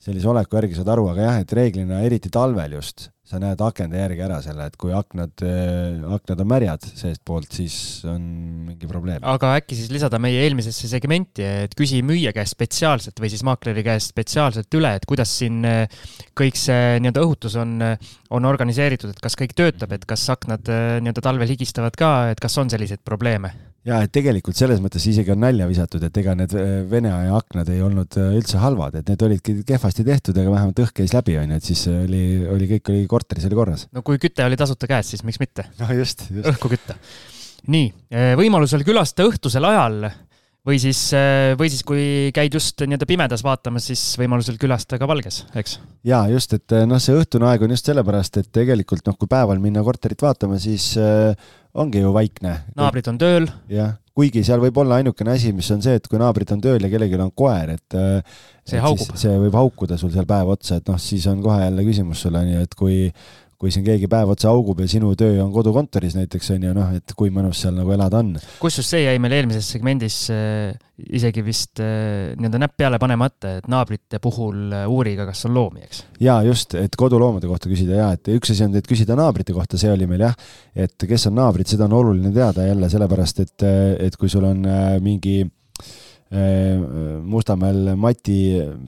sellise oleku järgi saad aru, aga jah, et reeglina eriti talvel just sa näed akende järgi ära selle, et kui aknad, äh, aknad on märjad seestpoolt, siis on mingi probleem. aga äkki siis lisada meie eelmisesse segmenti, et küsi müüja käest spetsiaalselt või siis maakleri käest spetsiaalselt üle, et kuidas siin äh, kõik see nii-öelda õhutus on, äh, on organiseeritud, et kas kõik töötab, et kas aknad nii-öelda talvel higistavad ka, et kas on selliseid probleeme? Ja et tegelikult selles mõttes isegi on nalja visatud, et ega need äh, Vene aja aknad ei olnud äh, üldse halvad, et need olidki kehvasti tehtud, aga vähemalt õhk käis läbi, onju, et siis oli, oli kõik oli korteris oli korras. no kui küte oli tasuta käes, siis miks mitte? no just, just. õhku kütta. nii, äh, võimalusel külastada õhtusel ajal või siis, või siis kui käid just nii-öelda pimedas vaatamas, siis võimalusel külasta ka valges, eks? ja just, et noh, see õhtune aeg on just sellepärast, et tegelikult noh, kui päeval minna korterit vaatama, siis äh, ongi ju vaikne. naabrid on tööl. jah, kuigi seal võib olla ainukene asi, mis on see, et kui naabrid on tööl ja kellelgi on koer, et äh, see haugub. see võib haukuda sul seal päev otsa, et noh, siis on kohe jälle küsimus sulle, nii et kui kui siin keegi päev otsa augub ja sinu töö on kodukontoris näiteks on ju noh, et kui mõnus seal nagu elada on. kusjuures see jäi meil eelmises segmendis äh, isegi vist äh, nii-öelda näpp peale panemata, et naabrite puhul äh, uuriga, kas on loomi, eks. ja just, et koduloomade kohta küsida ja et üks asi on, et küsida naabrite kohta, see oli meil jah, et kes on naabrid, seda on oluline teada jälle sellepärast, et, et kui sul on mingi Äh, Mustamäel Mati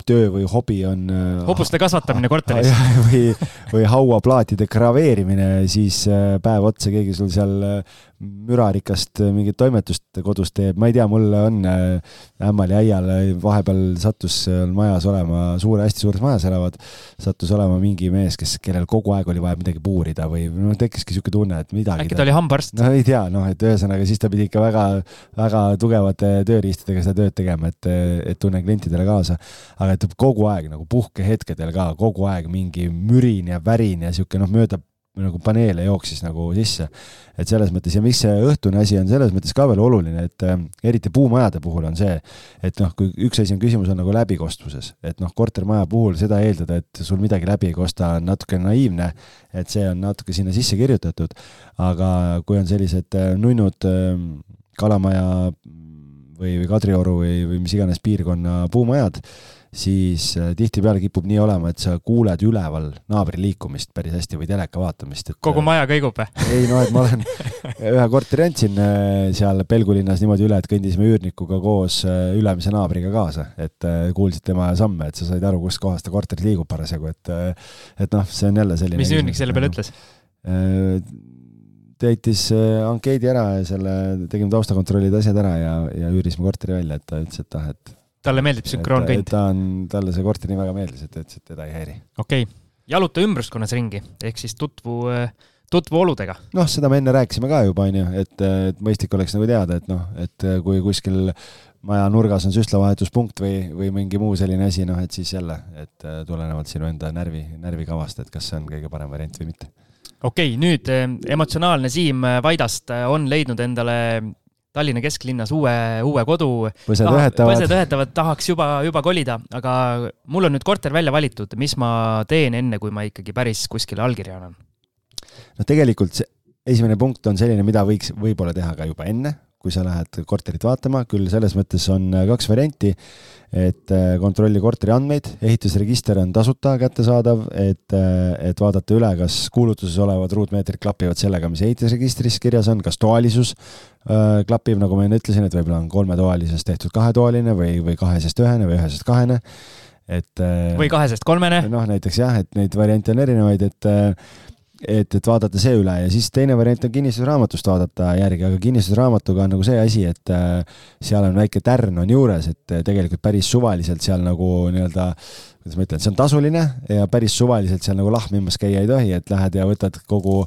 töö või hobi on äh, hobuste kasvatamine korteris. Või, või hauaplaatide graveerimine, siis äh, päev otsa keegi sul seal mürarikast mingit toimetust kodus teeb, ma ei tea, mul on ämmal ja äial vahepeal sattus majas olema, suure, hästi suures majas elavad, sattus olema mingi mees, kes, kellel kogu aeg oli vaja midagi puurida või noh, tekkiski niisugune tunne, et midagi äkki ta oli hambaarst? no ei tea, noh, et ühesõnaga siis ta pidi ikka väga, väga tugevate tööriistadega seda tööd tegema, et, et tunnen klientidele kaasa. aga et kogu aeg nagu puhkehetkedel ka kogu aeg mingi mürin ja värin ja sihuke noh, mööda nagu paneele jooksis nagu sisse. et selles mõttes ja miks see õhtune asi on selles mõttes ka veel oluline, et äh, eriti puumajade puhul on see, et noh, kui üks asi on küsimus on nagu läbikostvuses, et noh, kortermaja puhul seda eeldada, et sul midagi läbi ei kosta, on natuke naiivne, et see on natuke sinna sisse kirjutatud, aga kui on sellised äh, nunnud äh, kalamaja või, või Kadrioru või, või mis iganes piirkonna puumajad, siis äh, tihtipeale kipub nii olema, et sa kuuled üleval naabri liikumist päris hästi või teleka vaatamist. kogu äh, maja kõigub või? ei no, et ma olen ühe korteri andsin äh, seal Pelgulinnas niimoodi üle, et kõndisime üürnikuga koos ülemise naabriga kaasa, et kuulsid tema samme, et sa said aru, kus kohas ta korteris liigub parasjagu, et et noh, see on jälle selline mis üürnik selle peale ütles? täitis ankeedi ära ja selle, tegime taustakontrollid, asjad ära ja, ja üürisime korteri välja, et ta ütles, et ah, et talle meeldib sünkroonkõnd? ta on, talle see korter nii väga meeldis, et ta ütles, et teda ei häiri. okei okay., jaluta ümbruskonnas ringi, ehk siis tutvu, tutvu oludega. noh, seda me enne rääkisime ka juba, on ju, et, et mõistlik oleks nagu teada, et noh, et kui kuskil maja nurgas on süstlavahetuspunkt või, või mingi muu selline asi, noh, et siis jälle, et tulenevalt sinu enda närvi, närvikavast, et kas see on kõige parem variant või mitte okei okay,, nüüd emotsionaalne Siim Vaidast on leidnud endale Tallinna kesklinnas uue, uue kodu. põsed Taha, ühetavad. põsed ühetavad, tahaks juba, juba kolida, aga mul on nüüd korter välja valitud, mis ma teen enne, kui ma ikkagi päris kuskile allkirja annan? no tegelikult see esimene punkt on selline, mida võiks võib-olla teha ka juba enne, kui sa lähed korterit vaatama, küll selles mõttes on äh, kaks varianti, et äh, kontrolli korteri andmeid, ehitusregister on tasuta kättesaadav, et, äh, et vaadata üle, kas kuulutuses olevad ruutmeetrid klapivad sellega, mis ehitusregistris kirjas on, kas toalisus klapib, nagu ma enne ütlesin, et võib-olla on kolmetoalisest tehtud kahetoaline või, või kahesest ühene või ühesest kahene, et või kahesest kolmene. noh, näiteks jah, et neid variante on erinevaid, et et, et vaadata see üle ja siis teine variant on kinnistusraamatust vaadata järgi, aga kinnistusraamatuga on nagu see asi, et äh, seal on väike tärn on juures, et äh, tegelikult päris suvaliselt seal nagu nii-öelda kuidas ma ütlen, see on tasuline ja päris suvaliselt seal nagu lahmimas käia ei tohi, et lähed ja võtad kogu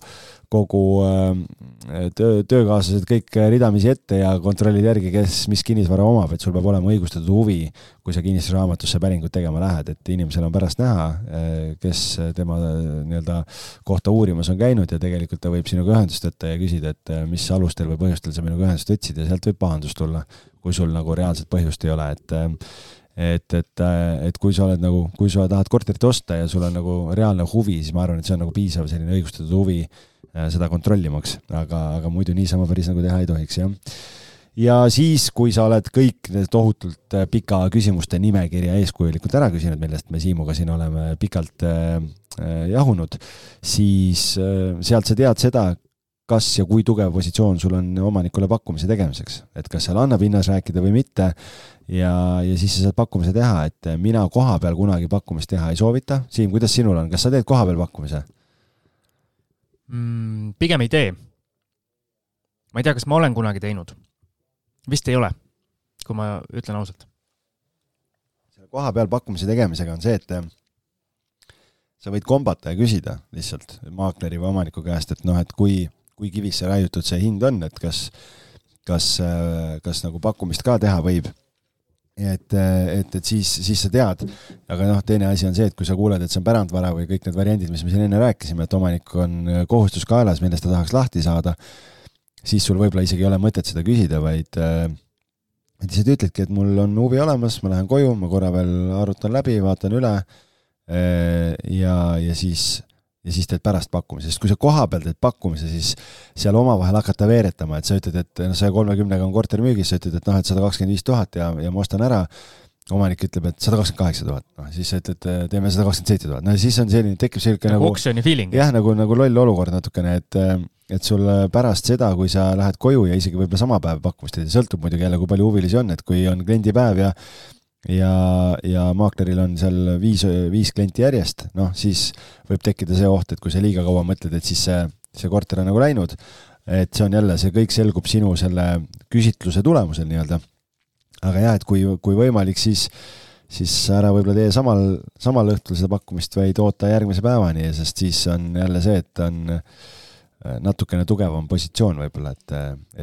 kogu äh, töö, töökaaslased kõik ridamisi ette ja kontrollid järgi, kes mis kinnisvara omab, et sul peab olema õigustatud huvi, kui sa kinnistusraamatusse päringut tegema lähed, et inimesel on pärast näha, äh, kes tema nii-öelda kohta uurimas on käinud ja tegelikult ta võib sinuga ühendust võtta ja küsida, et äh, mis alustel või põhjustel sa minuga ühendust võtsid ja sealt võib pahandus tulla, kui sul nagu reaalset põhjust ei ole, et et, et, et kui sa oled nagu, kui sa tahad korterit osta ja sul on nagu reaalne huvi, siis ma arvan, et see on nagu piisav selline õigustatud huvi Äh, seda kontrollimaks, aga, aga muidu niisama päris nagu teha ei tohiks, jah. ja siis, kui sa oled kõik need tohutult äh, pika küsimuste nimekirja eeskujulikult ära küsinud, millest me Siimuga siin oleme pikalt äh, jahunud, siis sealt sa tead seda, kas ja kui tugev positsioon sul on omanikule pakkumise tegemiseks, et kas seal annab hinnas rääkida või mitte ja, ja siis sa saad pakkumise teha, et mina koha peal kunagi pakkumist teha ei soovita. Siim, kuidas sinul on, kas sa teed koha peal pakkumise? mm,? pigem ei tee. ma ei tea, kas ma olen kunagi teinud. vist ei ole, kui ma ütlen ausalt. selle koha peal pakkumise tegemisega on see, et äh, sa võid kombata ja küsida lihtsalt maakleri või omaniku käest, et noh, et kui, kui kivisse raiutud see hind on, et kas, kas, äh, kas nagu pakkumist ka teha võib et, et, et siis, siis sa tead, aga noh, teine asi on see, et kui sa kuuled, et see on pärandvara või kõik need variandid, mis me siin enne rääkisime, et omanik on kohustus kaelas, millest ta tahaks lahti saada, siis sul võib-olla isegi ei ole mõtet seda küsida, vaid äh, et lihtsalt ütledki, et mul on huvi olemas, ma lähen koju, ma korra veel arutan läbi, vaatan üle äh, ja, ja siis ja siis teed pärast pakkumise, sest kui sa kohapeal teed pakkumise, siis seal omavahel hakata veeretama, et sa ütled, et noh, saja kolmekümnega on korter müügis, sa ütled, et noh, et sada kakskümmend viis tuhat ja, ja ma ostan ära, omanik ütleb, et sada kakskümmend kaheksa tuhat, noh siis sa ütled, teeme sada kakskümmend seitse tuhat, no siis on selline, tekib selline nagu oksjoni feeling. jah, nagu, nagu loll olukord natukene, et et sul pärast seda, kui sa lähed koju ja isegi võib-olla sama päev pakkumist teed, sõltub muidugi jälle, kui palju huvilisi on, et kui on kliendipäev ja ja, ja maakleril on seal viis, viis klienti järjest, noh siis võib tekkida see oht, et kui sa liiga kaua mõtled, et siis see, see korter on nagu läinud, et see on jälle, see kõik selgub sinu selle küsitluse tulemusel nii-öelda. aga jah, et kui, kui võimalik, siis, siis ära võib-olla tee samal, samal õhtul seda pakkumist, vaid oota järgmise päevani, sest siis on jälle see, et on natukene tugevam positsioon võib-olla, et,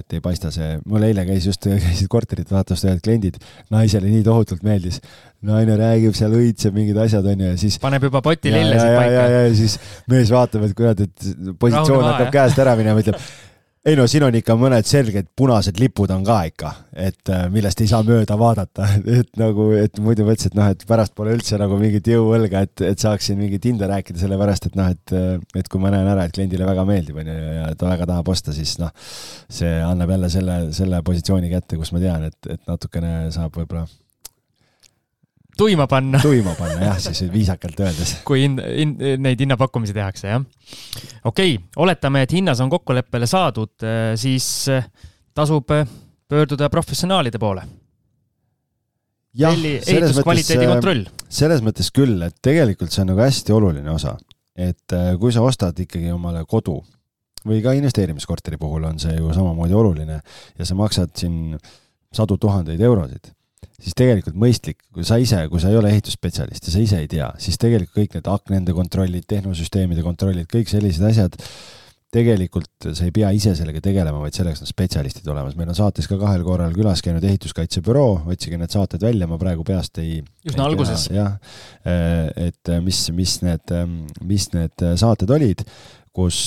et ei paista see, mul eile käis just, käisid korterit vaatamas ühed kliendid, naisele nii tohutult meeldis. naine räägib seal, õitseb mingid asjad, onju, ja siis paneb juba poti lillesid paika. ja, ja, ja siis mees vaatab, et kurat, et positsioon hakkab käest ära minema, ütleb ei no siin on ikka mõned selged punased lipud on ka ikka, et äh, millest ei saa mööda vaadata, et nagu, et muidu mõtlesin, et noh, et pärast pole üldse nagu mingit jõuõlga, et, et saaksin mingit hinda rääkida, sellepärast et noh, et, äh, et kui ma näen ära, et kliendile väga meeldib, onju, ja ta väga tahab osta, siis noh, see annab jälle selle, selle positsiooni kätte, kus ma tean, et, et natukene saab võib-olla tuima panna. tuima panna jah, siis viisakalt öeldes. kui hin-, hin-, neid hinnapakkumisi tehakse, jah. okei okay,, oletame, et hinnas on kokkuleppele saadud, äh, siis äh, tasub äh, pöörduda professionaalide poole. ehituskvaliteedi kontroll. selles mõttes küll, et tegelikult see on nagu hästi oluline osa, et kui sa ostad ikkagi omale kodu või ka investeerimiskorteri puhul on see ju samamoodi oluline ja sa maksad siin sadu tuhandeid eurosid siis tegelikult mõistlik, kui sa ise, kui sa ei ole ehitusspetsialist ja sa ise ei tea, siis tegelikult kõik need aknende kontrollid, tehnosüsteemide kontrollid, kõik sellised asjad, tegelikult sa ei pea ise sellega tegelema, vaid selleks on spetsialistid olemas. meil on saates ka kahel korral külas käinud ehituskaitsebüroo, otsige need saated välja, ma praegu peast ei üsna alguses. jah, et mis, mis need, mis need saated olid kus,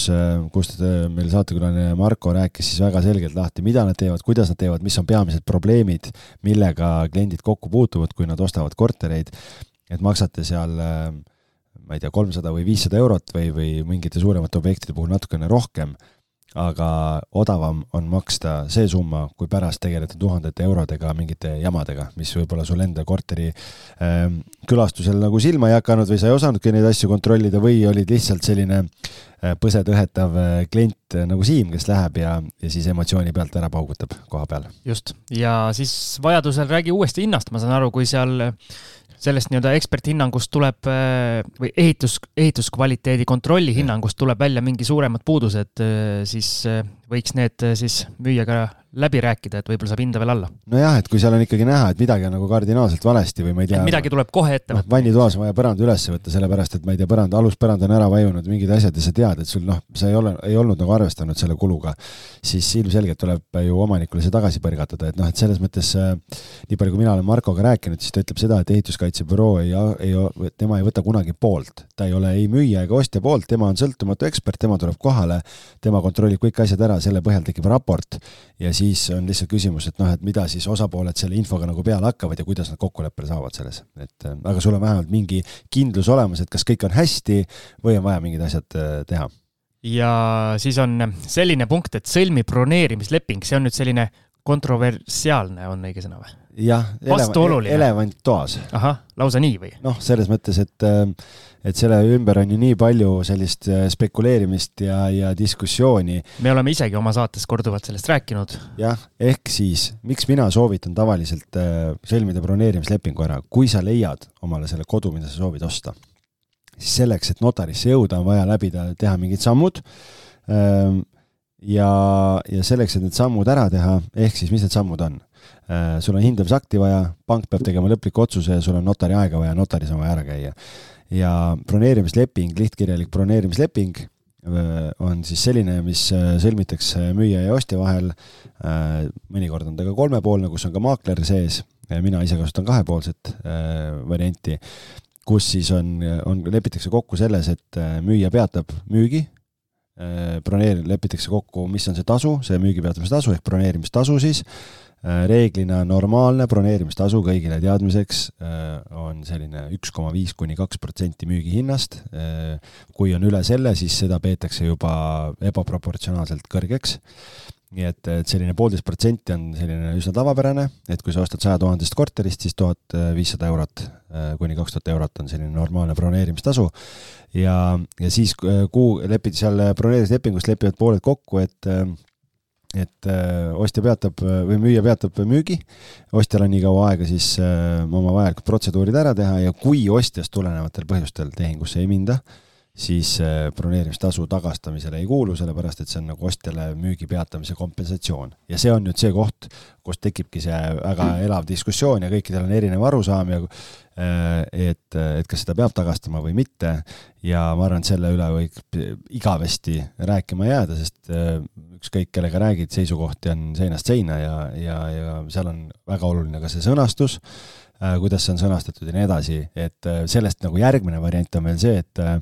kus meil saatekülaline Marko rääkis siis väga selgelt lahti, mida nad teevad, kuidas nad teevad, mis on peamised probleemid, millega kliendid kokku puutuvad, kui nad ostavad kortereid, et maksate seal ma ei tea, kolmsada või viissada eurot või, või mingite suuremate objektide puhul natukene rohkem aga odavam on maksta see summa, kui pärast tegeleda tuhandete eurodega mingite jamadega, mis võib-olla sul enda korteri äh, külastusel nagu silma ei hakanud või sa ei osanudki neid asju kontrollida või olid lihtsalt selline äh, põsetõhetav äh, klient äh, nagu Siim, kes läheb ja, ja siis emotsiooni pealt ära paugutab koha peal. just, ja siis vajadusel räägi uuesti hinnast, ma saan aru, kui seal sellest nii-öelda eksperthinnangust tuleb äh, või ehitus, ehituskvaliteedi kontrolli hinnangust tuleb välja mingi suuremad puudused, äh, siis äh, võiks need siis müüjaga läbi rääkida, et võib-olla saab hinda veel alla. nojah, et kui seal on ikkagi näha, et midagi on nagu kardinaalselt valesti või ma ei tea. midagi tuleb kohe ette võtta no,. vannitoas on vaja põrand üles võtta, sellepärast et ma ei tea, põrand, aluspõrand on ära vajunud, mingid asjad ja sa tead, et sul noh, sa ei ole, ei olnud nagu arvestanud selle kuluga, siis ilmselgelt tuleb ju omanikule see tagasi põrgatada, et noh, et selles mõttes äh, nii palju, kui mina olen Markoga rääkinud, siis ta ütleb seda, et ehituskaitsebüroo ei, ei, tema ei võta kunagi poolt, ta ei ole ei müüja ega ostja poolt, tema on sõltumatu ekspert, tema tuleb kohale, tema kontrollib kõik asjad ära, selle põhjal tekib raport ja siis on lihtsalt küsimus, et noh, et mida siis osapooled selle infoga nagu peale hakkavad ja kuidas nad kokkuleppele saavad selles, et äh, aga sul on vähemalt mingi kindlus olemas, et kas kõik on hästi või on vaja mingid asjad äh, teha. ja siis on selline punkt, et sõlmi broneerimisleping, see on nüüd selline kontroversiaalne, on õige sõna või? Jah, elevant toas. ahah, lausa nii või? noh, selles mõttes, et äh, et selle ümber on ju nii palju sellist äh, spekuleerimist ja, ja diskussiooni. me oleme isegi oma saates korduvalt sellest rääkinud. jah, ehk siis, miks mina soovitan tavaliselt äh, sõlmida broneerimislepingu ära, kui sa leiad omale selle kodu, mida sa soovid osta, siis selleks, et notarisse jõuda, on vaja läbida, teha mingid sammud ähm, ja, ja selleks, et need sammud ära teha, ehk siis mis need sammud on? Äh, sul on hindamisakti vaja, pank peab tegema lõpliku otsuse ja sul on notari aega vaja, notaris on vaja ära käia ja broneerimisleping, lihtkirjalik broneerimisleping äh, on siis selline, mis äh, sõlmitakse müüja ja ostja vahel. Mõnikord on ta ka kolmepoolne, kus on ka maakler sees. mina ise kasutan kahepoolset varianti, kus siis on, on, lepitakse kokku selles, et müüja peatab müügi broneeri-, lepitakse kokku, mis on see tasu, see müügi peatamise tasu ehk broneerimistasu siis reeglina normaalne broneerimistasu kõigile teadmiseks äh, on selline üks koma viis kuni kaks protsenti müügihinnast. Äh, kui on üle selle, siis seda peetakse juba ebaproportsionaalselt kõrgeks. nii et, et selline poolteist protsenti on selline üsna tavapärane, et kui sa ostad saja tuhandest korterist, siis tuhat viissada eurot kuni kaks tuhat eurot on selline normaalne broneerimistasu. ja, ja siis kuu lepid seal broneerimislepingus lepivad pooled kokku, et et äh, ostja peatab äh, või müüja peatab müügi, ostjal on nii kaua aega siis äh, oma vajalikud protseduurid ära teha ja kui ostjast tulenevatel põhjustel tehingusse ei minda, siis broneerimistasu tagastamisele ei kuulu, sellepärast et see on nagu ostjale müügi peatamise kompensatsioon. ja see on nüüd see koht, kus tekibki see väga elav diskussioon ja kõikidel on erinev arusaam ja et, et kas seda peab tagastama või mitte. Ja ma arvan, et selle üle võib igavesti rääkima jääda, sest ükskõik kellega räägid, seisukohti on seinast seina ja, ja, ja seal on väga oluline ka see sõnastus Äh, kuidas see on sõnastatud ja nii edasi, et äh, sellest nagu järgmine variant on veel see, et äh,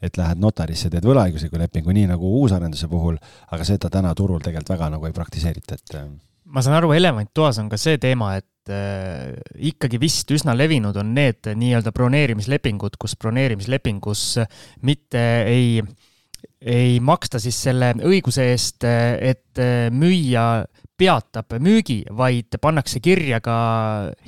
et lähed notarisse, teed võlaõigusliku lepingu, nii nagu uusarenduse puhul, aga seda täna turul tegelikult väga nagu ei praktiseerita, et ma saan aru, elevant toas on ka see teema, et äh, ikkagi vist üsna levinud on need nii-öelda broneerimislepingud, kus broneerimislepingus mitte ei, ei maksta siis selle õiguse eest, et müüja peatab müügi, vaid pannakse kirja ka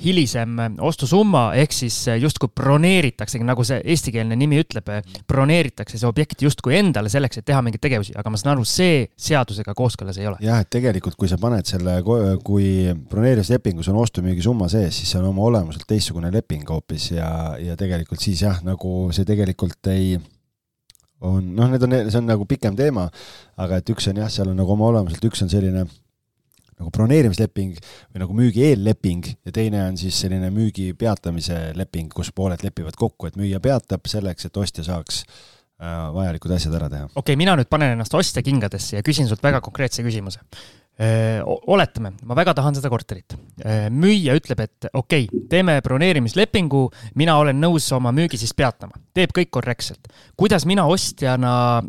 hilisem ostusumma, ehk siis justkui broneeritaksegi, nagu see eestikeelne nimi ütleb, broneeritakse see objekt justkui endale selleks, et teha mingeid tegevusi, aga ma saan aru, see seadusega kooskõlas ei ole. jah, et tegelikult, kui sa paned selle, kui broneerimislepingus on ostu-müügisumma sees, siis see on oma olemuselt teistsugune leping hoopis ja, ja tegelikult siis jah, nagu see tegelikult ei on, noh, need on, see on nagu pikem teema, aga et üks on jah, seal on nagu oma olemuselt, üks on selline nagu broneerimisleping või nagu müügi eelleping ja teine on siis selline müügi peatamise leping, kus pooled lepivad kokku, et müüja peatab selleks, et ostja saaks äh, vajalikud asjad ära teha. okei okay,, mina nüüd panen ennast ostja kingadesse ja küsin sult väga konkreetse küsimuse. Äh, oletame, ma väga tahan seda korterit. Äh, müüja ütleb, et okei okay,, teeme broneerimislepingu, mina olen nõus oma müügi siis peatama, teeb kõik korrektselt. kuidas mina ostjana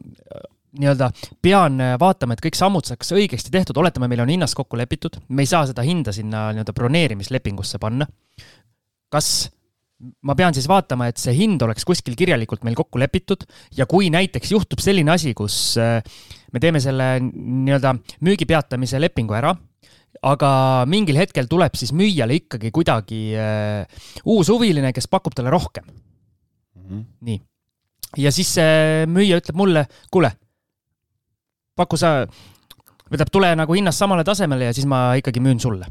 nii-öelda pean äh, vaatama, et kõik sammud saaks õigesti tehtud, oletame, meil on hinnas kokku lepitud, me ei saa seda hinda sinna nii-öelda broneerimislepingusse panna. kas ma pean siis vaatama, et see hind oleks kuskil kirjalikult meil kokku lepitud ja kui näiteks juhtub selline asi, kus äh, me teeme selle nii-öelda müügi peatamise lepingu ära, aga mingil hetkel tuleb siis müüjale ikkagi kuidagi uh, uus huviline, kes pakub talle rohkem mm. -hmm. nii. ja siis see müüja ütleb mulle, kuule paku sa, võtab tule nagu hinnast samale tasemele ja siis ma ikkagi müün sulle.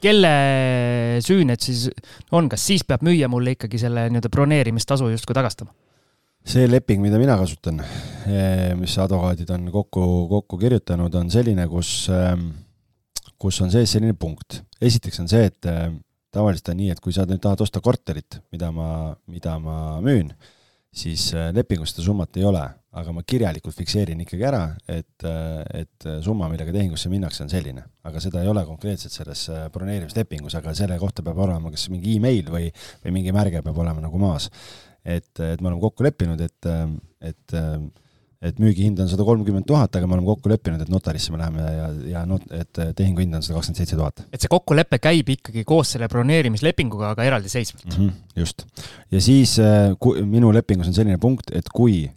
kelle süü need siis on, kas siis peab müüja mulle ikkagi selle nii-öelda broneerimistasu justkui tagastama? see leping, mida mina kasutan, eh, mis advokaadid on kokku, kokku kirjutanud, on selline, kus, ehm, kus on sees selline punkt. esiteks on see, et eh, tavaliselt on nii, et kui sa nüüd tahad osta korterit, mida ma, mida ma müün, siis eh, lepingus seda summat ei ole aga ma kirjalikult fikseerin ikkagi ära, et, et summa, millega tehingusse minnakse, on selline. aga seda ei ole konkreetselt selles äh, broneerimislepingus, aga selle kohta peab olema kas mingi email või, või mingi märge peab olema nagu maas. et, et me oleme kokku leppinud, et, et et müügihind on sada kolmkümmend tuhat, aga me oleme kokku leppinud, et notarisse me läheme ja, ja not-, et tehingu hind on sada kakskümmend seitse tuhat. et see kokkulepe käib ikkagi koos selle broneerimislepinguga, aga eraldiseisvalt mm? -hmm, just. ja siis äh, kui, minu lepingus on selline punkt, et kui äh,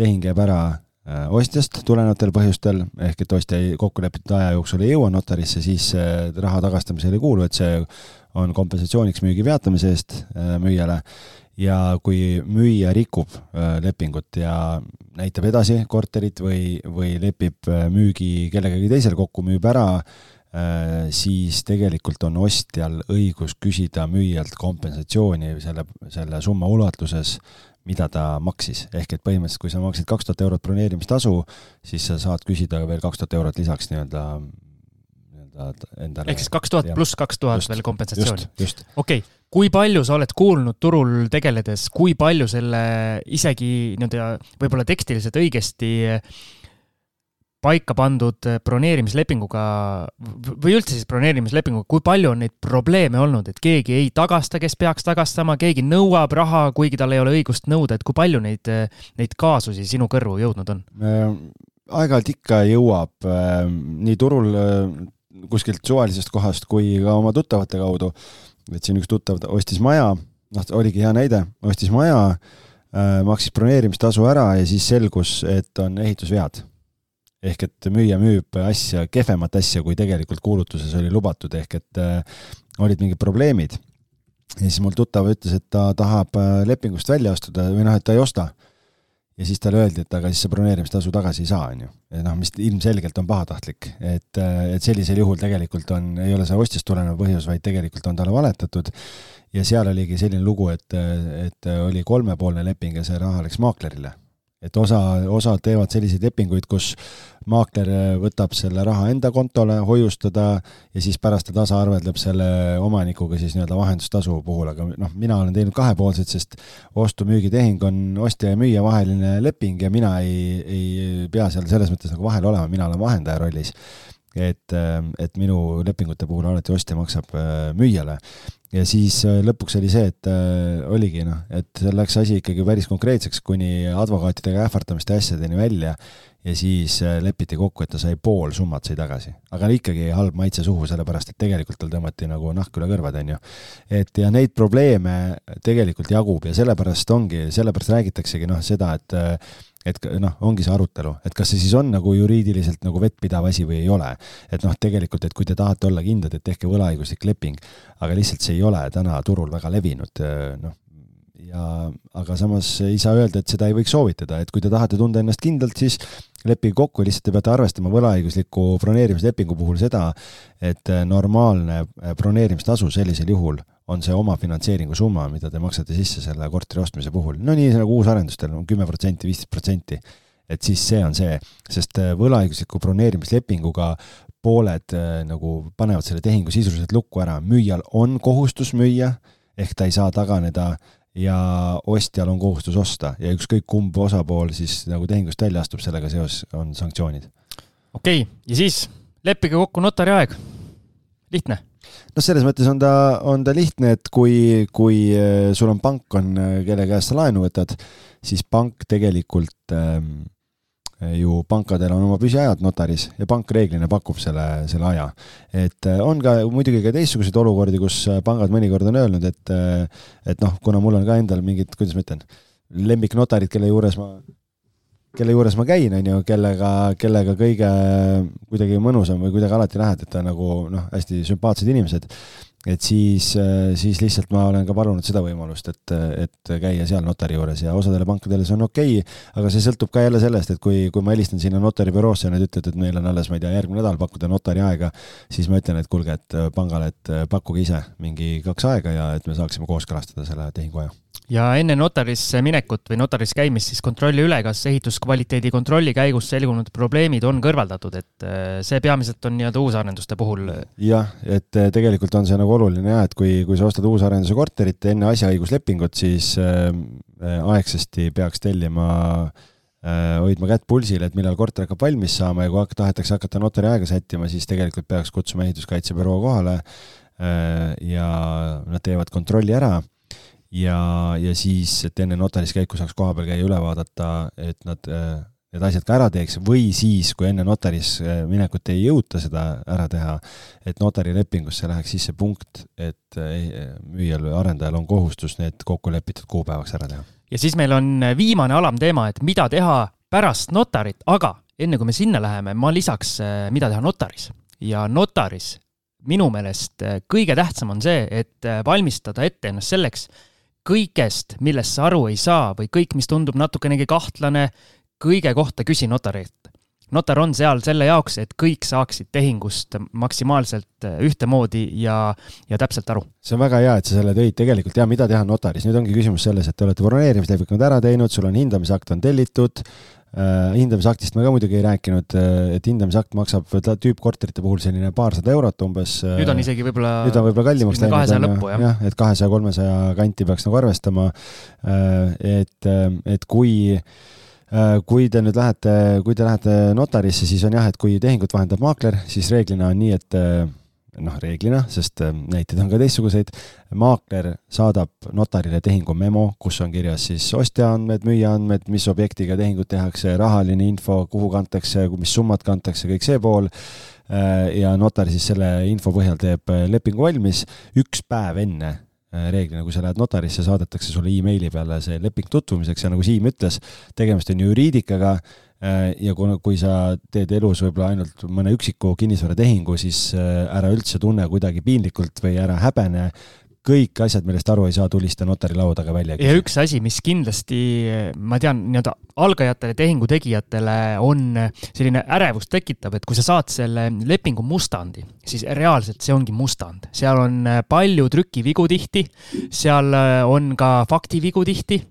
tehing jääb ära äh, ostjast tulenevatel põhjustel, ehk et ostja ei, kokkulepitud aja jooksul ei jõua notarisse, siis raha tagastamisele ei kuulu, et see on kompensatsiooniks müügi peatamise eest äh, müüjale. Ja kui müüja rikub äh, lepingut ja näitab edasi korterit või, või lepib müügi kellegagi teisel kokku, müüb ära, siis tegelikult on ostjal õigus küsida müüjalt kompensatsiooni selle, selle summa ulatuses mida ta maksis, ehk et põhimõtteliselt, kui sa maksid kaks tuhat eurot broneerimistasu, siis sa saad küsida veel kaks tuhat eurot lisaks nii-öelda, nii-öelda endale. ehk siis kaks tuhat pluss kaks tuhat veel kompensatsiooni? okei okay., kui palju sa oled kuulnud turul tegeledes, kui palju selle isegi nii-öelda võib-olla tekstiliselt õigesti äh, paika pandud eh, broneerimislepinguga või üldse siis broneerimislepinguga, kui palju on neid probleeme olnud, et keegi ei tagasta, kes peaks tagastama, keegi nõuab raha, kuigi tal ei ole õigust nõuda, et kui palju neid, eh, neid kaasusi sinu kõrvu jõudnud on? aeg-ajalt ikka jõuab nii turul kuskilt suvalisest kohast kui ka oma tuttavate kaudu. et siin üks tuttav ostis maja, noh, oligi hea näide, ostis maja, maksis broneerimistasu ära ja siis selgus, et on ehitusvead ehk et müüja müüb asja, kehvemat asja, kui tegelikult kuulutuses oli lubatud, ehk et äh, olid mingid probleemid. ja siis mul tuttav ütles, et ta tahab äh, lepingust välja astuda või noh, et ta ei osta. ja siis talle öeldi, et aga siis see broneerimistasu tagasi ei saa, on ju. noh, mis ilmselgelt on pahatahtlik, et, äh, et sellisel juhul tegelikult on, ei ole see ostjast tulenev põhjus, vaid tegelikult on talle valetatud ja seal oligi selline lugu, et, et oli kolmepoolne leping ja see raha läks maaklerile et osa, osad teevad selliseid lepinguid, kus maakler võtab selle raha enda kontole hoiustada ja siis pärast ta tasaarveldab selle omanikuga siis nii-öelda vahendustasu puhul, aga noh, mina olen teinud kahepoolselt, sest ostu-müügitehing on ostja ja müüja vaheline leping ja mina ei, ei pea seal selles mõttes nagu vahel olema, mina olen vahendaja rollis. Et, et minu lepingute puhul alati ostja maksab äh, müüjale ja siis äh, lõpuks oli see, et äh, oligi noh, et seal läks asi ikkagi päris konkreetseks, kuni advokaatidega ähvardamiste asjadeni välja ja siis äh, lepiti kokku, et ta sai pool summat sai tagasi. aga ikkagi halb maitse suhu, sellepärast et tegelikult tal tõmmati nagu nahk üle kõrvade, on ju. et ja neid probleeme tegelikult jagub ja sellepärast ongi, sellepärast räägitaksegi noh, seda, et et noh, ongi see arutelu, et kas see siis on nagu juriidiliselt nagu vettpidav asi või ei ole. et noh, tegelikult, et kui te tahate olla kindlad, et tehke võlaõiguslik leping, aga lihtsalt see ei ole täna turul väga levinud, noh, ja aga samas ei saa öelda, et seda ei võiks soovitada, et kui te tahate tunda ennast kindlalt, siis leppige kokku, lihtsalt te peate arvestama võlaõigusliku broneerimislepingu puhul seda, et normaalne broneerimistasu sellisel juhul on see omafinantseeringu summa, mida te maksate sisse selle korteri ostmise puhul, no nii nagu uusarendustel on kümme protsenti, viisteist protsenti. et siis see on see, sest äh, võlaõigusliku broneerimislepinguga pooled äh, nagu panevad selle tehingu sisuliselt lukku ära, müüjal on kohustus müüa, ehk ta ei saa taganeda ja ostjal on kohustus osta ja ükskõik kumb osapool siis nagu tehingust välja astub, sellega seoses on sanktsioonid. okei okay., ja siis leppige kokku notari aeg. lihtne noh, selles mõttes on ta, on ta lihtne, et kui, kui äh, sul on pank, on, äh, kelle käest sa laenu võtad, siis pank tegelikult ähm, ju pankadel on oma püsiajad notaris ja pank reeglina pakub selle, selle aja. et äh, on ka muidugi ka teistsuguseid olukordi, kus pangad mõnikord on öelnud, et et noh, kuna mul on ka endal mingid, kuidas ma ütlen, lemmiknotarid, kelle juures ma kelle juures ma käin, on ju, kellega, kellega kõige kuidagi mõnusam või kuidagi alati lähed, et ta nagu noh, hästi sümpaatsed inimesed, et siis, siis lihtsalt ma olen ka palunud seda võimalust, et, et käia seal notari juures ja osadele pankadele see on okei okay,, aga see sõltub ka jälle sellest, et kui, kui ma helistan sinna notaribüroosse ja nad ütlevad, et meil on alles, ma ei tea, järgmine nädal pakkuda notari aega, siis ma ütlen, et kuulge, et pangale, et pakkuge ise mingi kaks aega ja et me saaksime kooskõlastada selle tehingu aja ja enne notarisse minekut või notaris käimist siis kontrolli üle, kas ehituskvaliteedi kontrolli käigus selgunud probleemid on kõrvaldatud, et äh, see peamiselt on nii-öelda uusarenduste puhul. jah, et äh, tegelikult on see nagu oluline jah, et kui, kui sa ostad uusarenduse korterit enne asjaõiguslepingut, siis äh, aegsasti peaks tellima äh, hoidma kätt pulsil, et millal korter hakkab valmis saama ja kui tahetakse hakata notari aega sättima, siis tegelikult peaks kutsuma ehituskaitsebüroo kohale äh, ja nad teevad kontrolli ära ja, ja siis, et enne notaris käiku saaks kohapeal käia, üle vaadata, et nad äh, need asjad ka ära teeks. Või siis, kui enne notaris äh, minekut ei jõuta seda ära teha, et notarilepingusse läheks sisse punkt, et äh, müüjal või arendajal on kohustus need kokkulepitud kuupäevaks ära teha. ja siis meil on viimane alamteema, et mida teha pärast notarit, aga enne kui me sinna läheme, ma lisaks, mida teha notaris. Ja notaris minu meelest kõige tähtsam on see, et valmistada ette ennast selleks, kõigest, millest sa aru ei saa või kõik, mis tundub natukenegi kahtlane, kõige kohta küsi notarilt. notar on seal selle jaoks, et kõik saaksid tehingust maksimaalselt äh, ühtemoodi ja, ja täpselt aru. see on väga hea, et sa selle tõid, tegelikult ja mida teha notaris, nüüd ongi küsimus selles, et te olete broneerimislepingud ära teinud, sul on hindamisakt on tellitud, hindamisaktist me ka muidugi ei rääkinud, äh, et hindamisakt maksab tüüppkorterite puhul selline paarsada eurot umbes. Äh, nüüd on isegi võib-olla. nüüd on võib-olla kallimaks läinud. kahesaja lõppu, jah. jah, et kahesaja, kolmesaja kanti peaks nagu arvestama. et, et kui, kui te nüüd lähete, kui te lähete notarisse, siis on jah, et kui tehingut vahendab maakler, siis reeglina on nii, et noh, reeglina, sest äh, näiteid on ka teistsuguseid, maakler saadab notarile tehingu memo, kus on kirjas siis ostja andmed, müüja andmed, mis objektiga tehingut tehakse, rahaline info, kuhu kantakse, mis summad kantakse, kõik see pool. Äh, ja notar siis selle info põhjal teeb äh, lepingu valmis üks päev enne reeglina, kui sa lähed notarisse, saadetakse sulle emaili peale see leping tutvumiseks ja nagu Siim ütles, tegemist on juriidikaga Äh, ja kuna, kui sa teed elus võib-olla ainult mõne üksiku kinnisvaratehingu, siis äh, ära üldse tunne kuidagi piinlikult või ära häbene, kõik asjad, millest aru ei saa, tulista notari laua taga välja. ja üks asi, mis kindlasti, ma tean, nii-öelda algajatele, tehingu tegijatele on selline ärevust tekitav, et kui sa saad selle lepingu mustandi, siis reaalselt see ongi mustand. seal on palju trükivigu tihti, seal on ka faktivigu tihti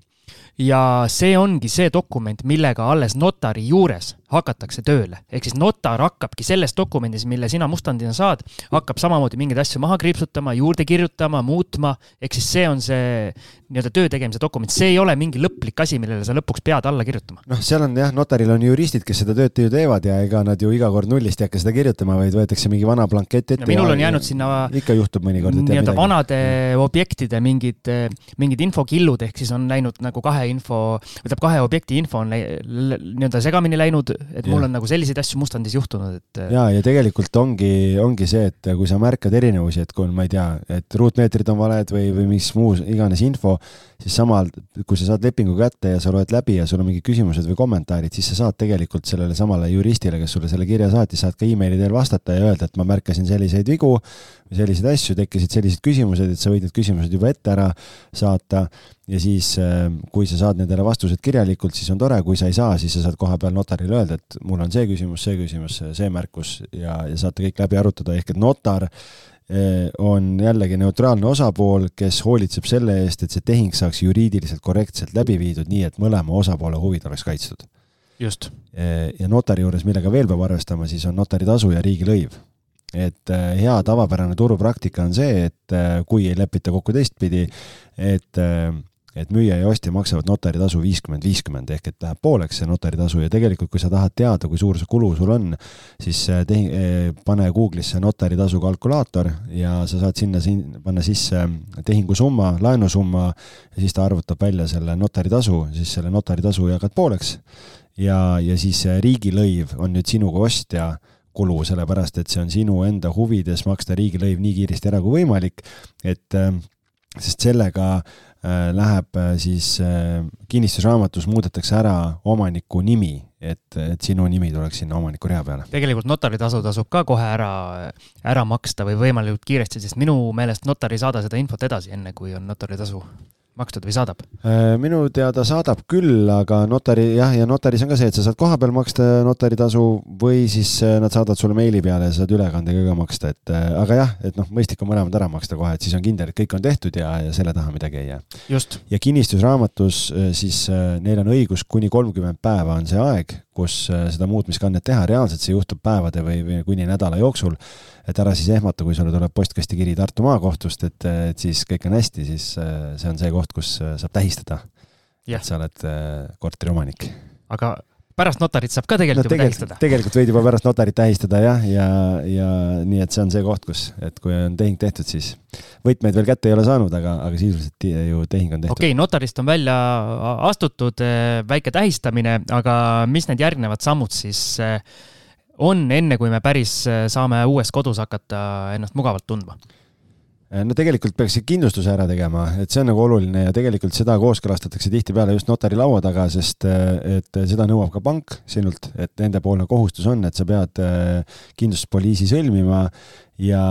ja see ongi see dokument, millega alles notari juures hakatakse tööle. ehk siis notar hakkabki selles dokumendis, mille sina mustandina saad, hakkab samamoodi mingeid asju maha kriipsutama, juurde kirjutama, muutma, ehk siis see on see nii-öelda töö tegemise dokument, see ei ole mingi lõplik asi, millele sa lõpuks pead alla kirjutama. noh, seal on jah, notaril on juristid, kes seda tööd ju teevad ja ega nad ju iga kord nullist ei hakka seda kirjutama, vaid võetakse mingi vana blankett ette. minul on jäänud sinna ikka juhtub mõnikord. nii-öelda vanade objektide mingid, mingid infokillud, ehk siis on läinud nagu kahe info, tähendab kahe objekti info on nii-öelda segamini läinud, et mul ja. on nagu selliseid asju mustandis juhtunud, et. ja, ja tegelikult ongi, ongi see, et kui sa märkad erinevusi, et kui on, ma ei tea, et ruutmeetrid on valed või, või mis muu iganes info, siis samal, kui sa saad lepingu kätte ja sa loed läbi ja sul on mingid küsimused või kommentaarid, siis sa saad tegelikult sellele samale juristile, kes sulle selle kirja saatis, saad ka emaili teel vastata ja öelda, et ma märkasin selliseid vigu või selliseid asju, tekkisid sellised küsimused, et sa võid need küsimused juba ette ära saata ja siis, äh, kui sa saad nendele vastused kirjalikult, siis on tore, kui sa ei saa, siis sa saad kohapeal notarile öelda, et mul on see küsimus, see küsimus, see märkus ja, ja saate kõik läbi arutada, ehk et notar äh, on jällegi neutraalne osapool, kes hoolitseb selle eest, et see tehing saaks juriidiliselt korrektselt läbi viidud, nii et mõlema osapoole huvid oleks kaitstud. just. Äh, ja notari juures, millega veel peab arvestama, siis on notaritasu ja riigilõiv et äh, hea tavapärane turupraktika on see, et kui ei lepita kokku teistpidi, et et müüja ja ostja maksavad notaritasu viiskümmend, viiskümmend ehk et läheb pooleks see notaritasu ja tegelikult, kui sa tahad teada, kui suur see kulu sul on, siis tehi, pane Google'isse notaritasu kalkulaator ja sa saad sinna sin-, panna sisse tehingusumma, laenusumma ja siis ta arvutab välja selle notaritasu, siis selle notaritasu jagad pooleks. Ja, ja siis riigilõiv on nüüd sinuga ostja kulu, sellepärast et see on sinu enda huvides maksta riigilõiv nii kiiresti ära kui võimalik, et sest sellega äh, läheb äh, siis kinnistusraamatus muudetakse ära omaniku nimi, et, et sinu nimi tuleks sinna omaniku rea peale. tegelikult notaritasu tasub ka kohe ära, ära maksta või võimalikult kiiresti, sest minu meelest notar ei saada seda infot edasi, enne kui on notaritasu makstud või saadab? Äh, minu teada saadab küll, aga notari jah, ja notaris on ka see, et sa saad kohapeal maksta notaritasu või siis äh, nad saadavad sulle meili peale ja sa saad ülekandega ka maksta, et äh, aga jah, et noh, mõistlik on mõlemad ära maksta kohe, et siis on kindel, et kõik on tehtud ja, ja selle taha midagi ei jää. ja kinnistusraamatus siis neil on õigus kuni kolmkümmend päeva on see aeg, kus seda muutmiskannet teha, reaalselt see juhtub päevade või, või kuni nädala jooksul et ära siis ehmata, kui sulle tuleb postkasti kiri Tartu maakohtust, et, et siis kõik on hästi, siis äh, see on see koht, kus äh, saab tähistada, et sa oled äh, korteriomanik. aga pärast notarit saab ka tegelikult no, juba tegelikult, tähistada? tegelikult võid juba pärast notarit tähistada jah, ja, ja, ja nii, et see on see koht, kus, et kui on tehing tehtud, siis võtmeid veel kätte ei ole saanud, aga, aga sisuliselt ju tehing on tehtud. okei okay,, notarist on välja astutud, väike tähistamine, aga mis need järgnevad sammud siis äh, on, enne kui me päris äh, saame uues kodus hakata ennast mugavalt tundma? Äh, no tegelikult peaks kindlustuse ära tegema, et see on nagu oluline ja tegelikult seda kooskõlastatakse tihtipeale just notari laua taga, sest äh, et seda nõuab ka pank sinult, et nendepoolne kohustus on, et sa pead kindlustuspoliisi sõlmima ja,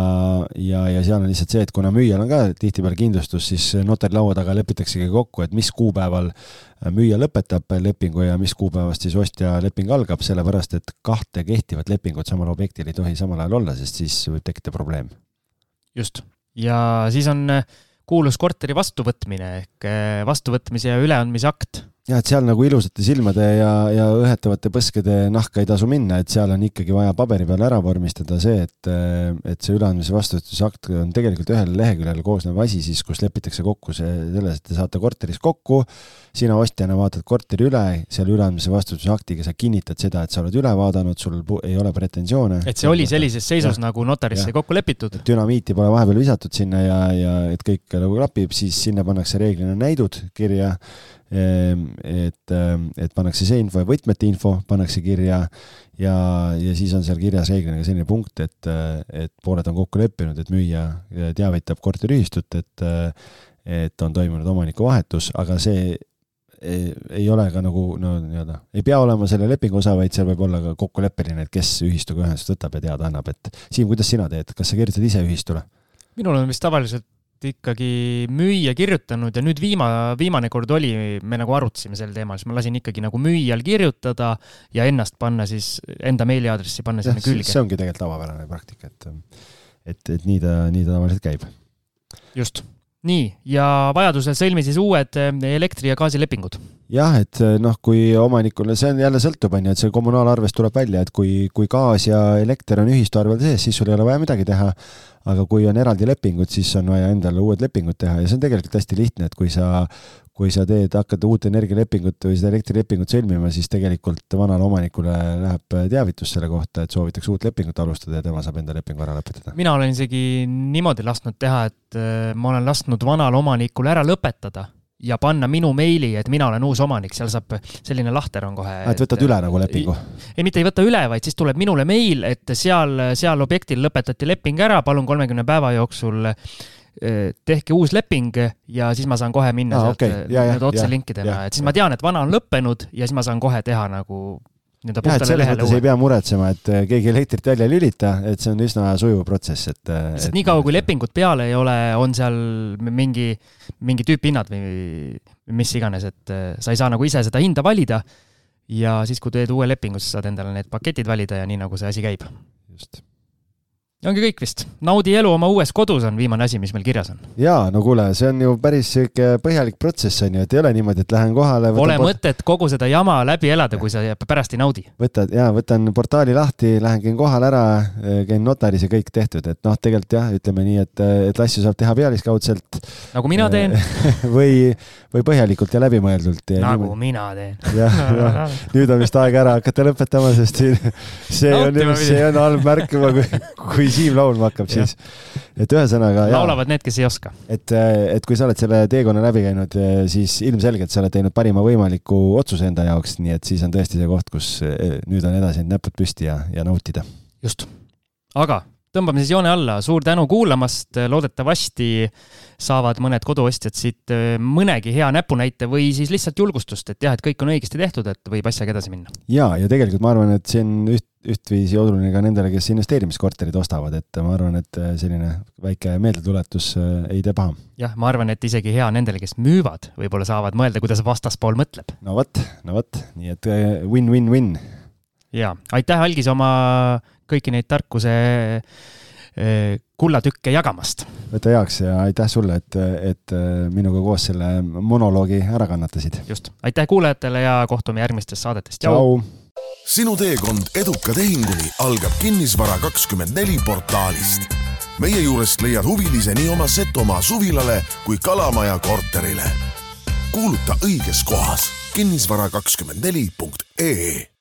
ja, ja seal on lihtsalt see, et kuna müüjal on ka tihtipeale kindlustus, siis notari laua taga lepitaksegi kokku, et mis kuupäeval müüja lõpetab lepingu ja mis kuupäevast siis ostja leping algab, sellepärast et kahte kehtivat lepingut samal objektil ei tohi samal ajal olla, sest siis võib tekkida probleem. just, ja siis on kuulus korteri vastuvõtmine ehk eh, vastuvõtmise ja üleandmise akt ja et seal nagu ilusate silmade ja, ja õhetavate põskede nahka ei tasu minna, et seal on ikkagi vaja paberi peal ära vormistada see, et, et see üleandmise vastutusakt on tegelikult ühel leheküljel koosnev asi siis, kus lepitakse kokku see selles, et te saate korteris kokku, sina ostjana vaatad korteri üle, selle üleandmise vastutusaktiga sa kinnitad seda, et sa oled üle vaadanud, sul ei ole pretensioone. et see oli sellises seisus, nagu notaris sai kokku lepitud? dünamiiti pole vahepeal visatud sinna ja, ja et kõik nagu klapib, siis sinna pannakse reeglina näidud kirja et, ehm, et pannakse see info ja võtmete info pannakse kirja ja, ja siis on seal kirjas reeglina ka selline punkt, et, et pooled on kokku leppinud, et müüja teavitab korteriühistut, et, et on toimunud omanikuvahetus, aga see ei, ei ole ka nagu no nii-öelda, ei pea olema selle lepingu osa, vaid seal võib olla ka kokkuleppeline, et kes ühistuga ühendust võtab ja teada annab, et Siim, kuidas sina teed, kas sa kirjutad ise ühistule? minul on vist tavaliselt ikkagi müüja kirjutanud ja nüüd viima-, viimane kord oli, me nagu arutasime sel teemal, siis ma lasin ikkagi nagu müüjal kirjutada ja ennast panna siis, enda meiliaadressi panna sinna külge. see ongi tegelikult tavapärane praktika, et, et, et nii ta, nii ta tavaliselt käib. just nii, ja vajadusel sõlmi siis uued eh, elektri- ja gaasilepingud. jah, et eh, noh, kui omanikule, see on jälle sõltub, on ju, et see kommunaalarvest tuleb välja, et kui, kui gaas ja elekter on ühistu arvel sees, siis sul ei ole vaja midagi teha. Aga kui on eraldi lepingud, siis on vaja endale uued lepingud teha ja see on tegelikult hästi lihtne, et kui sa kui sa teed, hakkad uut energialepingut või seda elektrilepingut sõlmima, siis tegelikult vanale omanikule läheb teavitus selle kohta, et soovitakse uut lepingut alustada ja tema saab enda lepingu ära lõpetada. mina olen isegi niimoodi lasknud teha, et äh, ma olen lasknud vanal omanikul ära lõpetada ja panna minu meili, et mina olen uus omanik, seal saab, selline lahter on kohe. et võtad üle nagu lepingu? ei, mitte ei võta üle, vaid siis tuleb minule meil, et seal, seal objektil lõpetati leping ära, palun kolmekümne päeva jooksul Eh, tehke uus leping ja siis ma saan kohe minna ah, sealt okay. nii-öelda otse linki tema, et siis ma tean, et vana on lõppenud ja siis ma saan kohe teha nagu nii-öelda pustale lehele uue. ei pea muretsema, et eh, keegi elektrit välja ei lülita, et see on üsna sujuv protsess, et. Eh, sest niikaua, kui lepingut peal ei ole, on seal mingi, mingi tüüphinnad või mis iganes, et sa ei saa nagu ise seda hinda valida. ja siis, kui teed uue lepingu, siis saad endale need paketid valida ja nii nagu see asi käib. just ongi kõik vist. naudi elu oma uues kodus on viimane asi, mis meil kirjas on. jaa, no kuule, see on ju päris sihuke põhjalik protsess on ju, et ei ole niimoodi, et lähen kohale. Pole mõtet kogu seda jama läbi elada, kui sa pärast ei naudi. võtad jaa, võtan portaali lahti, lähen käin kohale ära, käin notaris ja kõik tehtud, et noh, tegelikult jah, ütleme nii, et, et asju saab teha pealiskaudselt. nagu mina teen või, või põhjalikult ja läbimõeldult. nagu niimoodi. mina teen. jah, jah, nüüd on vist aeg ära hakata lõpetama, sest siin see on, see on halb märk juba, kui, kui kui Siim laulma hakkab, siis et ühesõnaga. laulavad need, kes ei oska. et, et kui sa oled selle teekonna läbi käinud, siis ilmselgelt sa oled teinud parima võimaliku otsuse enda jaoks, nii et siis on tõesti see koht, kus eh, nüüd on edasi näpud püsti ja, ja nautida. just, aga tõmbame siis joone alla, suur tänu kuulamast, loodetavasti saavad mõned koduostjad siit äh, mõnegi hea näpunäite või siis lihtsalt julgustust, et jah, et kõik on õigesti tehtud, et võib asjaga edasi minna. ja, ja tegelikult ma arvan, et see on üht, ühtviisi oluline ka nendele, kes investeerimiskorterid ostavad, et ma arvan, et äh, selline väike meeldetuletus äh, ei tee paha. jah, ma arvan, et isegi hea nendele, kes müüvad, võib-olla saavad mõelda, kuidas vastaspool mõtleb. no vot, no vot, nii et win-win-win. Ja aitäh, Algis, oma kõiki neid tarkuse eh, kullatükke jagamast. võta heaks ja aitäh sulle, et, et eh, minuga koos selle monoloogi ära kannatasid. just, aitäh kuulajatele ja kohtume järgmistes saadetes, tšau. sinu teekond eduka tehinguni algab kinnisvara24 portaalist. meie juurest leiad huvilise nii oma Setomaa suvilale kui Kalamaja korterile. kuuluta õiges kohas kinnisvara24.ee